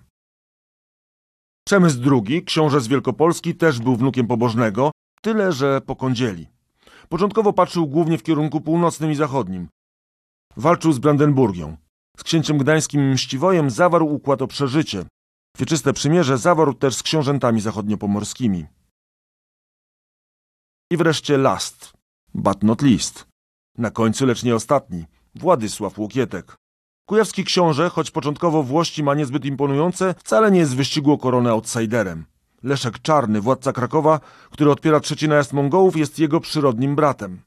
Przemysł II, książę z Wielkopolski, też był wnukiem pobożnego, tyle że po kądzieli. Początkowo patrzył głównie w kierunku północnym i zachodnim. Walczył z Brandenburgią. Z księciem gdańskim Mściwojem zawarł układ o przeżycie. Wieczyste przymierze zawarł też z książętami zachodniopomorskimi. I wreszcie last, but not least. Na końcu, lecz nie ostatni, Władysław Łokietek. Kujawski książę, choć początkowo włości ma niezbyt imponujące, wcale nie jest w wyścigu o koronę outsiderem. Leszek Czarny, władca Krakowa, który odpiera trzeci najazd Mongołów, jest jego przyrodnim bratem.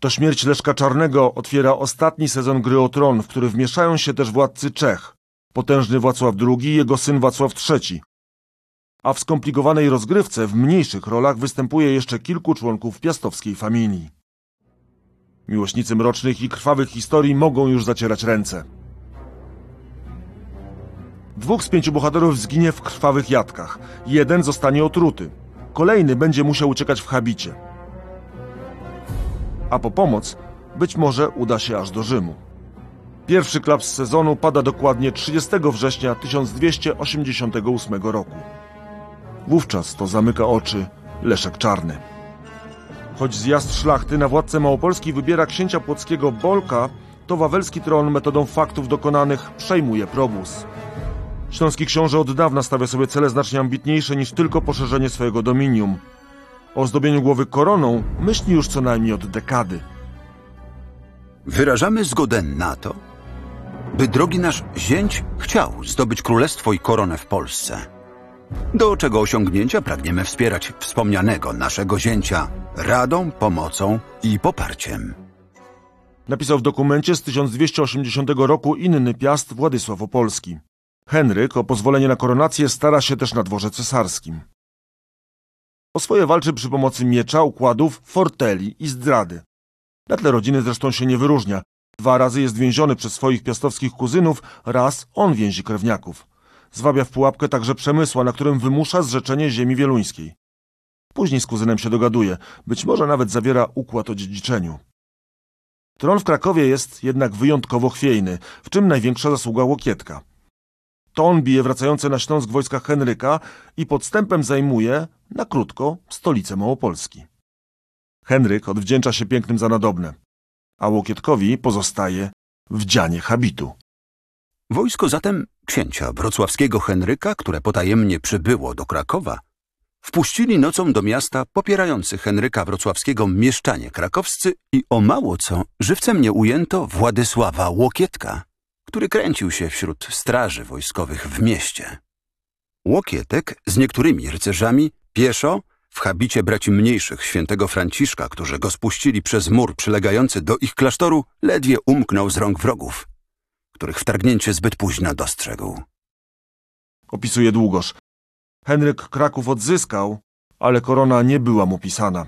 To śmierć Leszka Czarnego otwiera ostatni sezon gry o tron, w który wmieszają się też władcy Czech, potężny Wacław II i jego syn Wacław III. A w skomplikowanej rozgrywce w mniejszych rolach występuje jeszcze kilku członków piastowskiej familii. Miłośnicy mrocznych i krwawych historii mogą już zacierać ręce. Dwóch z pięciu bohaterów zginie w krwawych jadkach. Jeden zostanie otruty. Kolejny będzie musiał uciekać w habicie. A po pomoc być może uda się aż do Rzymu. Pierwszy klaps sezonu pada dokładnie 30 września 1288 roku. Wówczas to zamyka oczy Leszek Czarny. Choć zjazd szlachty na władcę Małopolski wybiera księcia płockiego Bolka, to wawelski tron metodą faktów dokonanych przejmuje Probus. Śląski książę od dawna stawia sobie cele znacznie ambitniejsze niż tylko poszerzenie swojego dominium. O ozdobieniu głowy koroną myśli już co najmniej od dekady. Wyrażamy zgodę na to, by drogi nasz zięć chciał zdobyć królestwo i koronę w Polsce. Do czego osiągnięcia pragniemy wspierać wspomnianego naszego zięcia radą, pomocą i poparciem. Napisał w dokumencie z 1280 roku inny piast Władysław Opolski. Henryk o pozwolenie na koronację stara się też na dworze cesarskim. O swoje walczy przy pomocy miecza, układów, forteli i zdrady. Na tle rodziny zresztą się nie wyróżnia. Dwa razy jest więziony przez swoich piastowskich kuzynów, raz on więzi krewniaków. Zwabia w pułapkę także przemysła, na którym wymusza zrzeczenie ziemi wieluńskiej. Później z kuzynem się dogaduje, być może nawet zawiera układ o dziedziczeniu. Tron w Krakowie jest jednak wyjątkowo chwiejny, w czym największa zasługa Łokietka. To on bije wracające na Śląsk wojska Henryka i podstępem zajmuje, na krótko, stolicę Małopolski. Henryk odwdzięcza się pięknym za nadobne, a Łokietkowi pozostaje wdzianie habitu. Wojsko zatem księcia wrocławskiego Henryka, które potajemnie przybyło do Krakowa, wpuścili nocą do miasta popierający Henryka wrocławskiego mieszczanie krakowscy i o mało co żywcem nie ujęto Władysława Łokietka, który kręcił się wśród straży wojskowych w mieście. Łokietek z niektórymi rycerzami pieszo w habicie braci mniejszych świętego Franciszka, którzy go spuścili przez mur przylegający do ich klasztoru, ledwie umknął z rąk wrogów, których wtargnięcie zbyt późno dostrzegł. Opisuje Długosz. Henryk Kraków odzyskał, ale korona nie była mu pisana.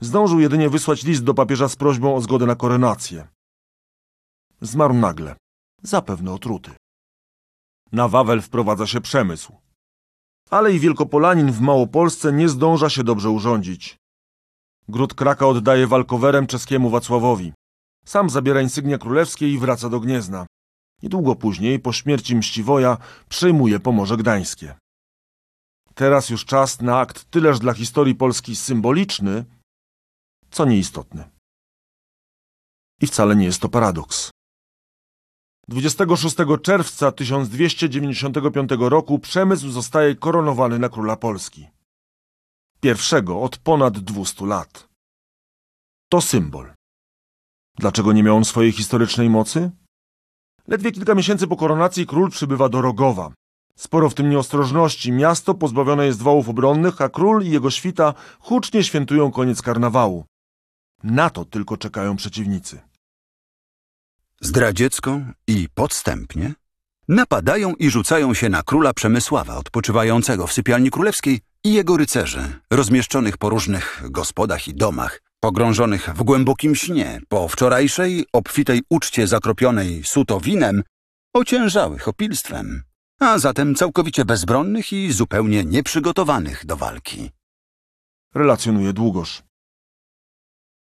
Zdążył jedynie wysłać list do papieża z prośbą o zgodę na koronację. Zmarł nagle, zapewne otruty. Na Wawel wprowadza się przemysł. Ale i Wielkopolanin w Małopolsce nie zdąża się dobrze urządzić. Gród Kraka oddaje walkowerem czeskiemu Wacławowi. Sam zabiera insygnia królewskie i wraca do Gniezna. Niedługo później, po śmierci Mściwoja, przejmuje Pomorze Gdańskie. Teraz już czas na akt tyleż dla historii Polski symboliczny, co nieistotny. I wcale nie jest to paradoks. 26 czerwca 1295 roku przemysł zostaje koronowany na króla Polski. Pierwszego od ponad 200 lat. To symbol. Dlaczego nie miał on swojej historycznej mocy? Ledwie kilka miesięcy po koronacji król przybywa do Rogowa. Sporo w tym nieostrożności, miasto pozbawione jest wałów obronnych, a król i jego świta hucznie świętują koniec karnawału. Na to tylko czekają przeciwnicy. Zdradziecko i podstępnie napadają i rzucają się na króla Przemysława odpoczywającego w sypialni królewskiej i jego rycerzy, rozmieszczonych po różnych gospodach i domach, pogrążonych w głębokim śnie po wczorajszej, obfitej uczcie zakropionej suto winem, ociężałych opilstwem, a zatem całkowicie bezbronnych i zupełnie nieprzygotowanych do walki. Relacjonuje Długosz.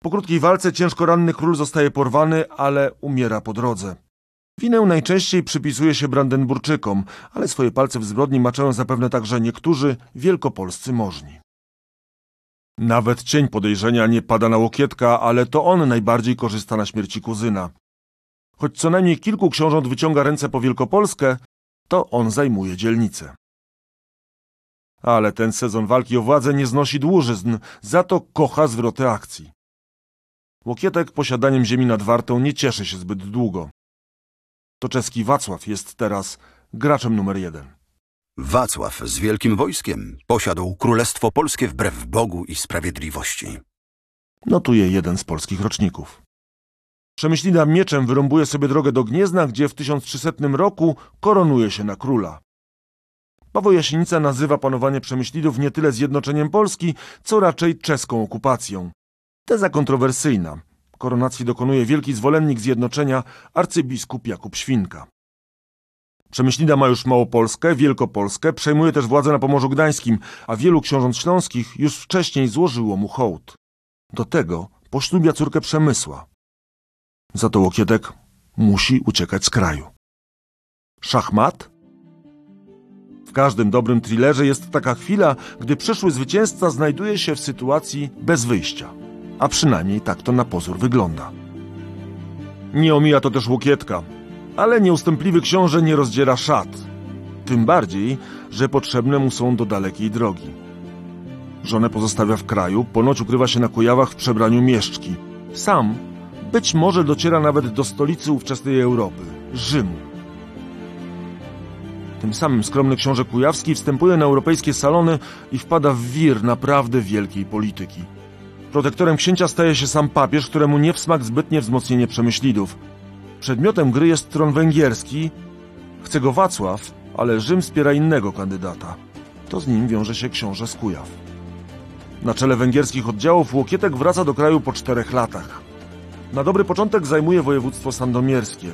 Po krótkiej walce ciężko ranny król zostaje porwany, ale umiera po drodze. Winę najczęściej przypisuje się Brandenburczykom, ale swoje palce w zbrodni maczają zapewne także niektórzy wielkopolscy możni. Nawet cień podejrzenia nie pada na Łokietka, ale to on najbardziej korzysta na śmierci kuzyna. Choć co najmniej kilku książąt wyciąga ręce po Wielkopolskę, to on zajmuje dzielnicę. Ale ten sezon walki o władzę nie znosi dłużyzn, za to kocha zwroty akcji. Łokietek posiadaniem ziemi nad Wartą nie cieszy się zbyt długo. To czeski Wacław jest teraz graczem numer jeden. Wacław z wielkim wojskiem posiadł Królestwo Polskie wbrew Bogu i sprawiedliwości. Notuje jeden z polskich roczników. Przemyślina mieczem wyrąbuje sobie drogę do Gniezna, gdzie w 1300 roku koronuje się na króla. Paweł Jasienica nazywa panowanie Przemyślidów nie tyle zjednoczeniem Polski, co raczej czeską okupacją. Teza kontrowersyjna. Koronacji dokonuje wielki zwolennik zjednoczenia arcybiskup Jakub Świnka. Przemyślida ma już Małopolskę, Wielkopolskę, przejmuje też władzę na Pomorzu Gdańskim, a wielu książąt śląskich już wcześniej złożyło mu hołd. Do tego poślubia córkę Przemysła. Za to Łokietek musi uciekać z kraju. Szachmat? W każdym dobrym thrillerze jest taka chwila, gdy przyszły zwycięzca znajduje się w sytuacji bez wyjścia. A przynajmniej tak to na pozór wygląda. Nie omija to też Łokietka, ale nieustępliwy książę nie rozdziera szat. tym bardziej, że potrzebne mu są do dalekiej drogi. Żonę pozostawia w kraju, ponoć ukrywa się na Kujawach w przebraniu mieszczki. Sam być może dociera nawet do stolicy ówczesnej Europy, Rzymu. Tym samym skromny książę Kujawski wstępuje na europejskie salony i wpada w wir naprawdę wielkiej polityki. Protektorem księcia staje się sam papież, któremu nie wsmak zbytnie wzmocnienie przemyślidów. Przedmiotem gry jest tron węgierski. Chce go Wacław, ale Rzym wspiera innego kandydata. To z nim wiąże się książę z Kujaw. Na czele węgierskich oddziałów Łokietek wraca do kraju po czterech latach. Na dobry początek zajmuje województwo sandomierskie.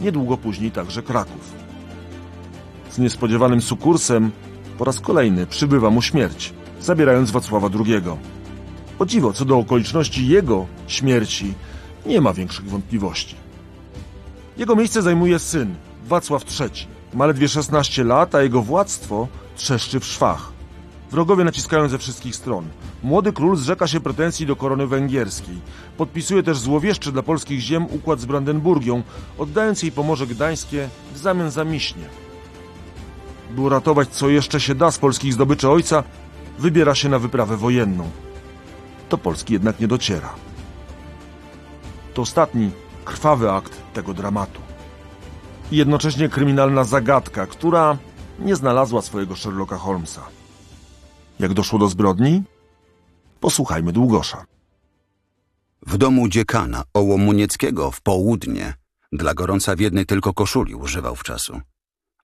Niedługo później także Kraków. Z niespodziewanym sukursem po raz kolejny przybywa mu śmierć, zabierając Wacława II. O dziwo, co do okoliczności jego śmierci, nie ma większych wątpliwości. Jego miejsce zajmuje syn, Wacław III. Ma ledwie 16 lat, a jego władztwo trzeszczy w szwach. Wrogowie naciskają ze wszystkich stron. Młody król zrzeka się pretensji do korony węgierskiej. Podpisuje też złowieszczy dla polskich ziem układ z Brandenburgią, oddając jej Pomorze Gdańskie w zamian za Miśnie. By uratować co jeszcze się da z polskich zdobyczy ojca, wybiera się na wyprawę wojenną. Do Polski jednak nie dociera. To ostatni, krwawy akt tego dramatu. I jednocześnie kryminalna zagadka, która nie znalazła swojego Sherlocka Holmesa. Jak doszło do zbrodni? Posłuchajmy Długosza. W domu dziekana Ołomunieckiego w południe dla gorąca w jednej tylko koszuli używał w czasu.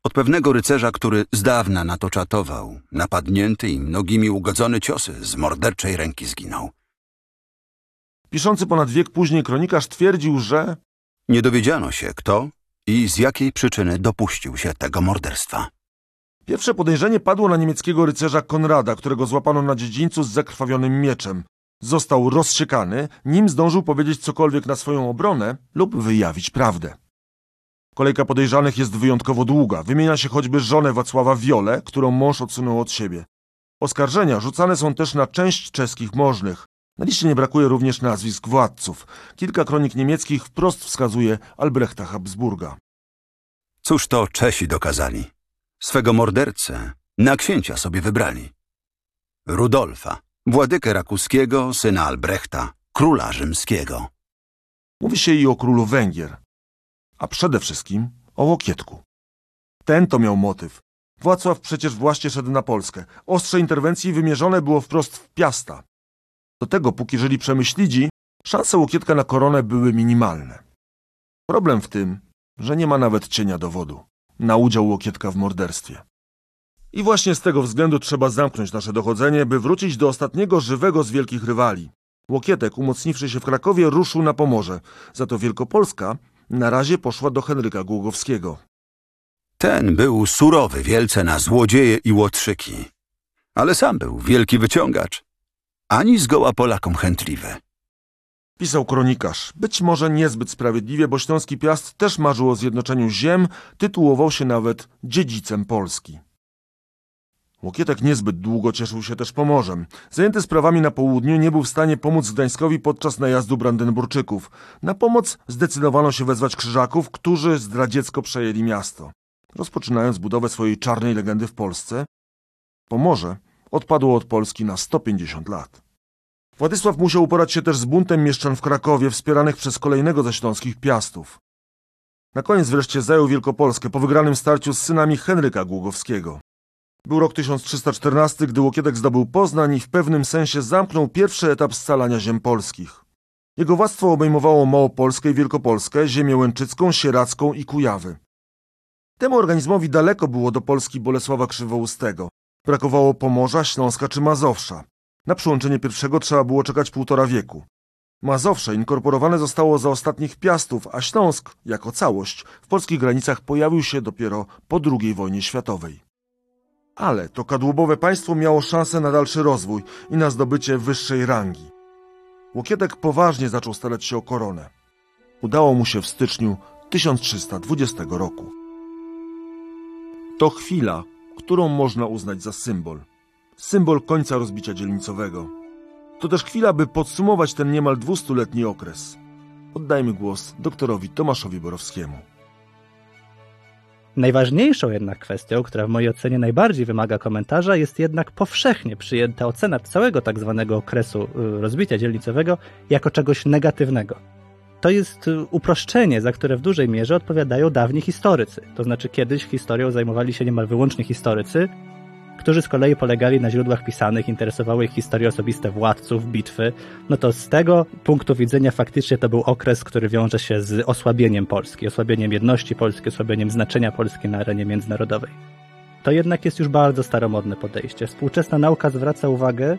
Od pewnego rycerza, który z dawna na to czatował, napadnięty i mnogimi ugodzony ciosy z morderczej ręki zginął. Piszący ponad wiek później kronikarz twierdził, że Nie dowiedziano się, kto i z jakiej przyczyny dopuścił się tego morderstwa. Pierwsze podejrzenie padło na niemieckiego rycerza Konrada, którego złapano na dziedzińcu z zakrwawionym mieczem. Został rozsiekany, nim zdążył powiedzieć cokolwiek na swoją obronę lub wyjawić prawdę. Kolejka podejrzanych jest wyjątkowo długa. Wymienia się choćby żonę Wacława Wiolę, którą mąż odsunął od siebie. Oskarżenia rzucane są też na część czeskich możnych. Na liście nie brakuje również nazwisk władców. Kilka kronik niemieckich wprost wskazuje Albrechta Habsburga. Cóż to Czesi dokazali? Swego mordercę na księcia sobie wybrali. Rudolfa, władykę rakuskiego, syna Albrechta, króla rzymskiego. Mówi się i o królu Węgier, a przede wszystkim o Łokietku. Ten to miał motyw. Władysław przecież właśnie szedł na Polskę. Ostrze interwencji wymierzone było wprost w Piasta. Do tego, póki żyli przemyślidzi, szanse Łokietka na koronę były minimalne. Problem w tym, że nie ma nawet cienia dowodu na udział Łokietka w morderstwie. I właśnie z tego względu trzeba zamknąć nasze dochodzenie, by wrócić do ostatniego żywego z wielkich rywali. Łokietek, umocniwszy się w Krakowie, ruszył na Pomorze. Za to Wielkopolska na razie poszła do Henryka Głogowskiego. Ten był surowy wielce na złodzieje i łotrzyki. Ale sam był wielki wyciągacz. Ani zgoła Polakom chętliwy. Pisał kronikarz, być może niezbyt sprawiedliwie, bo Śląski Piast też marzył o zjednoczeniu ziem, tytułował się nawet dziedzicem Polski. Łokietek niezbyt długo cieszył się też Pomorzem. Zajęty sprawami na południu nie był w stanie pomóc Gdańskowi podczas najazdu Brandenburczyków. Na pomoc zdecydowano się wezwać Krzyżaków, którzy zdradziecko przejęli miasto. Rozpoczynając budowę swojej czarnej legendy w Polsce, Pomorze odpadło od Polski na 150 lat. Władysław musiał uporać się też z buntem mieszczan w Krakowie, wspieranych przez kolejnego ze śląskich piastów. Na koniec wreszcie zajął Wielkopolskę po wygranym starciu z synami Henryka Głogowskiego. Był rok 1314, gdy Łokietek zdobył Poznań i w pewnym sensie zamknął pierwszy etap scalania ziem polskich. Jego władztwo obejmowało Małopolskę i Wielkopolskę, ziemię łęczycką, sieradzką i Kujawy. Temu organizmowi daleko było do Polski Bolesława Krzywoustego. Brakowało Pomorza, Śląska czy Mazowsza. Na przyłączenie pierwszego trzeba było czekać półtora wieku. Mazowsze inkorporowane zostało za ostatnich piastów, a Śląsk, jako całość, w polskich granicach pojawił się dopiero po II wojnie światowej. Ale to kadłubowe państwo miało szansę na dalszy rozwój i na zdobycie wyższej rangi. Łokietek poważnie zaczął starać się o koronę. Udało mu się w styczniu 1320 roku. To chwila, którą można uznać za symbol. Symbol końca rozbicia dzielnicowego. To też chwila, by podsumować ten niemal dwustuletni okres. Oddajmy głos doktorowi Tomaszowi Borowskiemu. Najważniejszą jednak kwestią, która w mojej ocenie najbardziej wymaga komentarza, jest jednak powszechnie przyjęta ocena całego tak zwanego okresu y, rozbicia dzielnicowego jako czegoś negatywnego. To jest y, uproszczenie, za które w dużej mierze odpowiadają dawni historycy. To znaczy kiedyś historią zajmowali się niemal wyłącznie historycy, którzy z kolei polegali na źródłach pisanych, interesowały ich historie osobiste władców, bitwy, no to z tego punktu widzenia faktycznie to był okres, który wiąże się z osłabieniem Polski, osłabieniem jedności Polski, osłabieniem znaczenia Polski na arenie międzynarodowej. To jednak jest już bardzo staromodne podejście. Współczesna nauka zwraca uwagę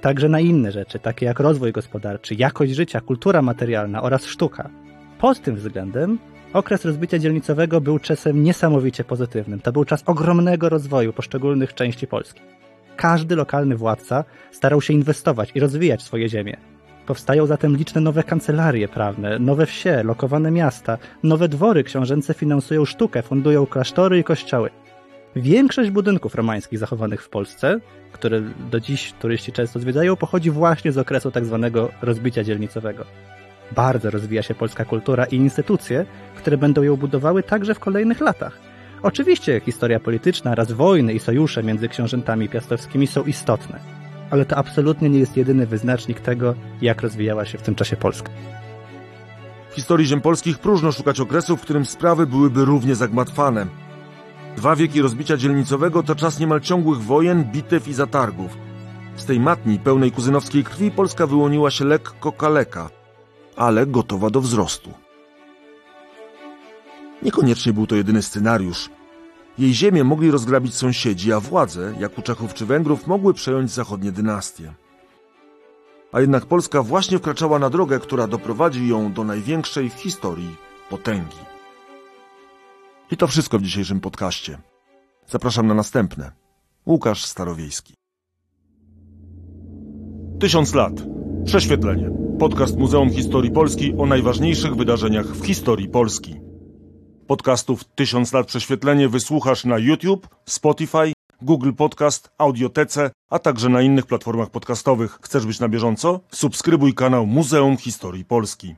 także na inne rzeczy, takie jak rozwój gospodarczy, jakość życia, kultura materialna oraz sztuka. Pod tym względem Okres rozbicia dzielnicowego był czasem niesamowicie pozytywnym. To był czas ogromnego rozwoju poszczególnych części Polski. Każdy lokalny władca starał się inwestować i rozwijać swoje ziemie. Powstają zatem liczne nowe kancelarie prawne, nowe wsie, lokowane miasta, nowe dwory książęce finansują sztukę, fundują klasztory i kościoły. Większość budynków romańskich zachowanych w Polsce, które do dziś turyści często zwiedzają, pochodzi właśnie z okresu tzw. Tak rozbicia dzielnicowego. Bardzo rozwija się polska kultura i instytucje, które będą ją budowały także w kolejnych latach. Oczywiście historia polityczna, raz wojny i sojusze między książętami piastowskimi są istotne, ale to absolutnie nie jest jedyny wyznacznik tego, jak rozwijała się w tym czasie Polska. W historii ziem polskich próżno szukać okresu, w którym sprawy byłyby równie zagmatwane. Dwa wieki rozbicia dzielnicowego to czas niemal ciągłych wojen, bitew i zatargów. Z tej matni, pełnej kuzynowskiej krwi, Polska wyłoniła się lekko kaleka – ale gotowa do wzrostu. Niekoniecznie był to jedyny scenariusz. Jej ziemię mogli rozgrabić sąsiedzi, a władze, jak u Czechów czy Węgrów, mogły przejąć zachodnie dynastie. A jednak Polska właśnie wkraczała na drogę, która doprowadzi ją do największej w historii potęgi. I to wszystko w dzisiejszym podcaście. Zapraszam na następne. Łukasz Starowiejski. Tysiąc lat. Prześwietlenie. Podcast Muzeum Historii Polski o najważniejszych wydarzeniach w historii Polski. Podcastów Tysiąc lat prześwietlenie wysłuchasz na YouTube, Spotify, Google Podcast, Audiotece, a także na innych platformach podcastowych. Chcesz być na bieżąco? Subskrybuj kanał Muzeum Historii Polski.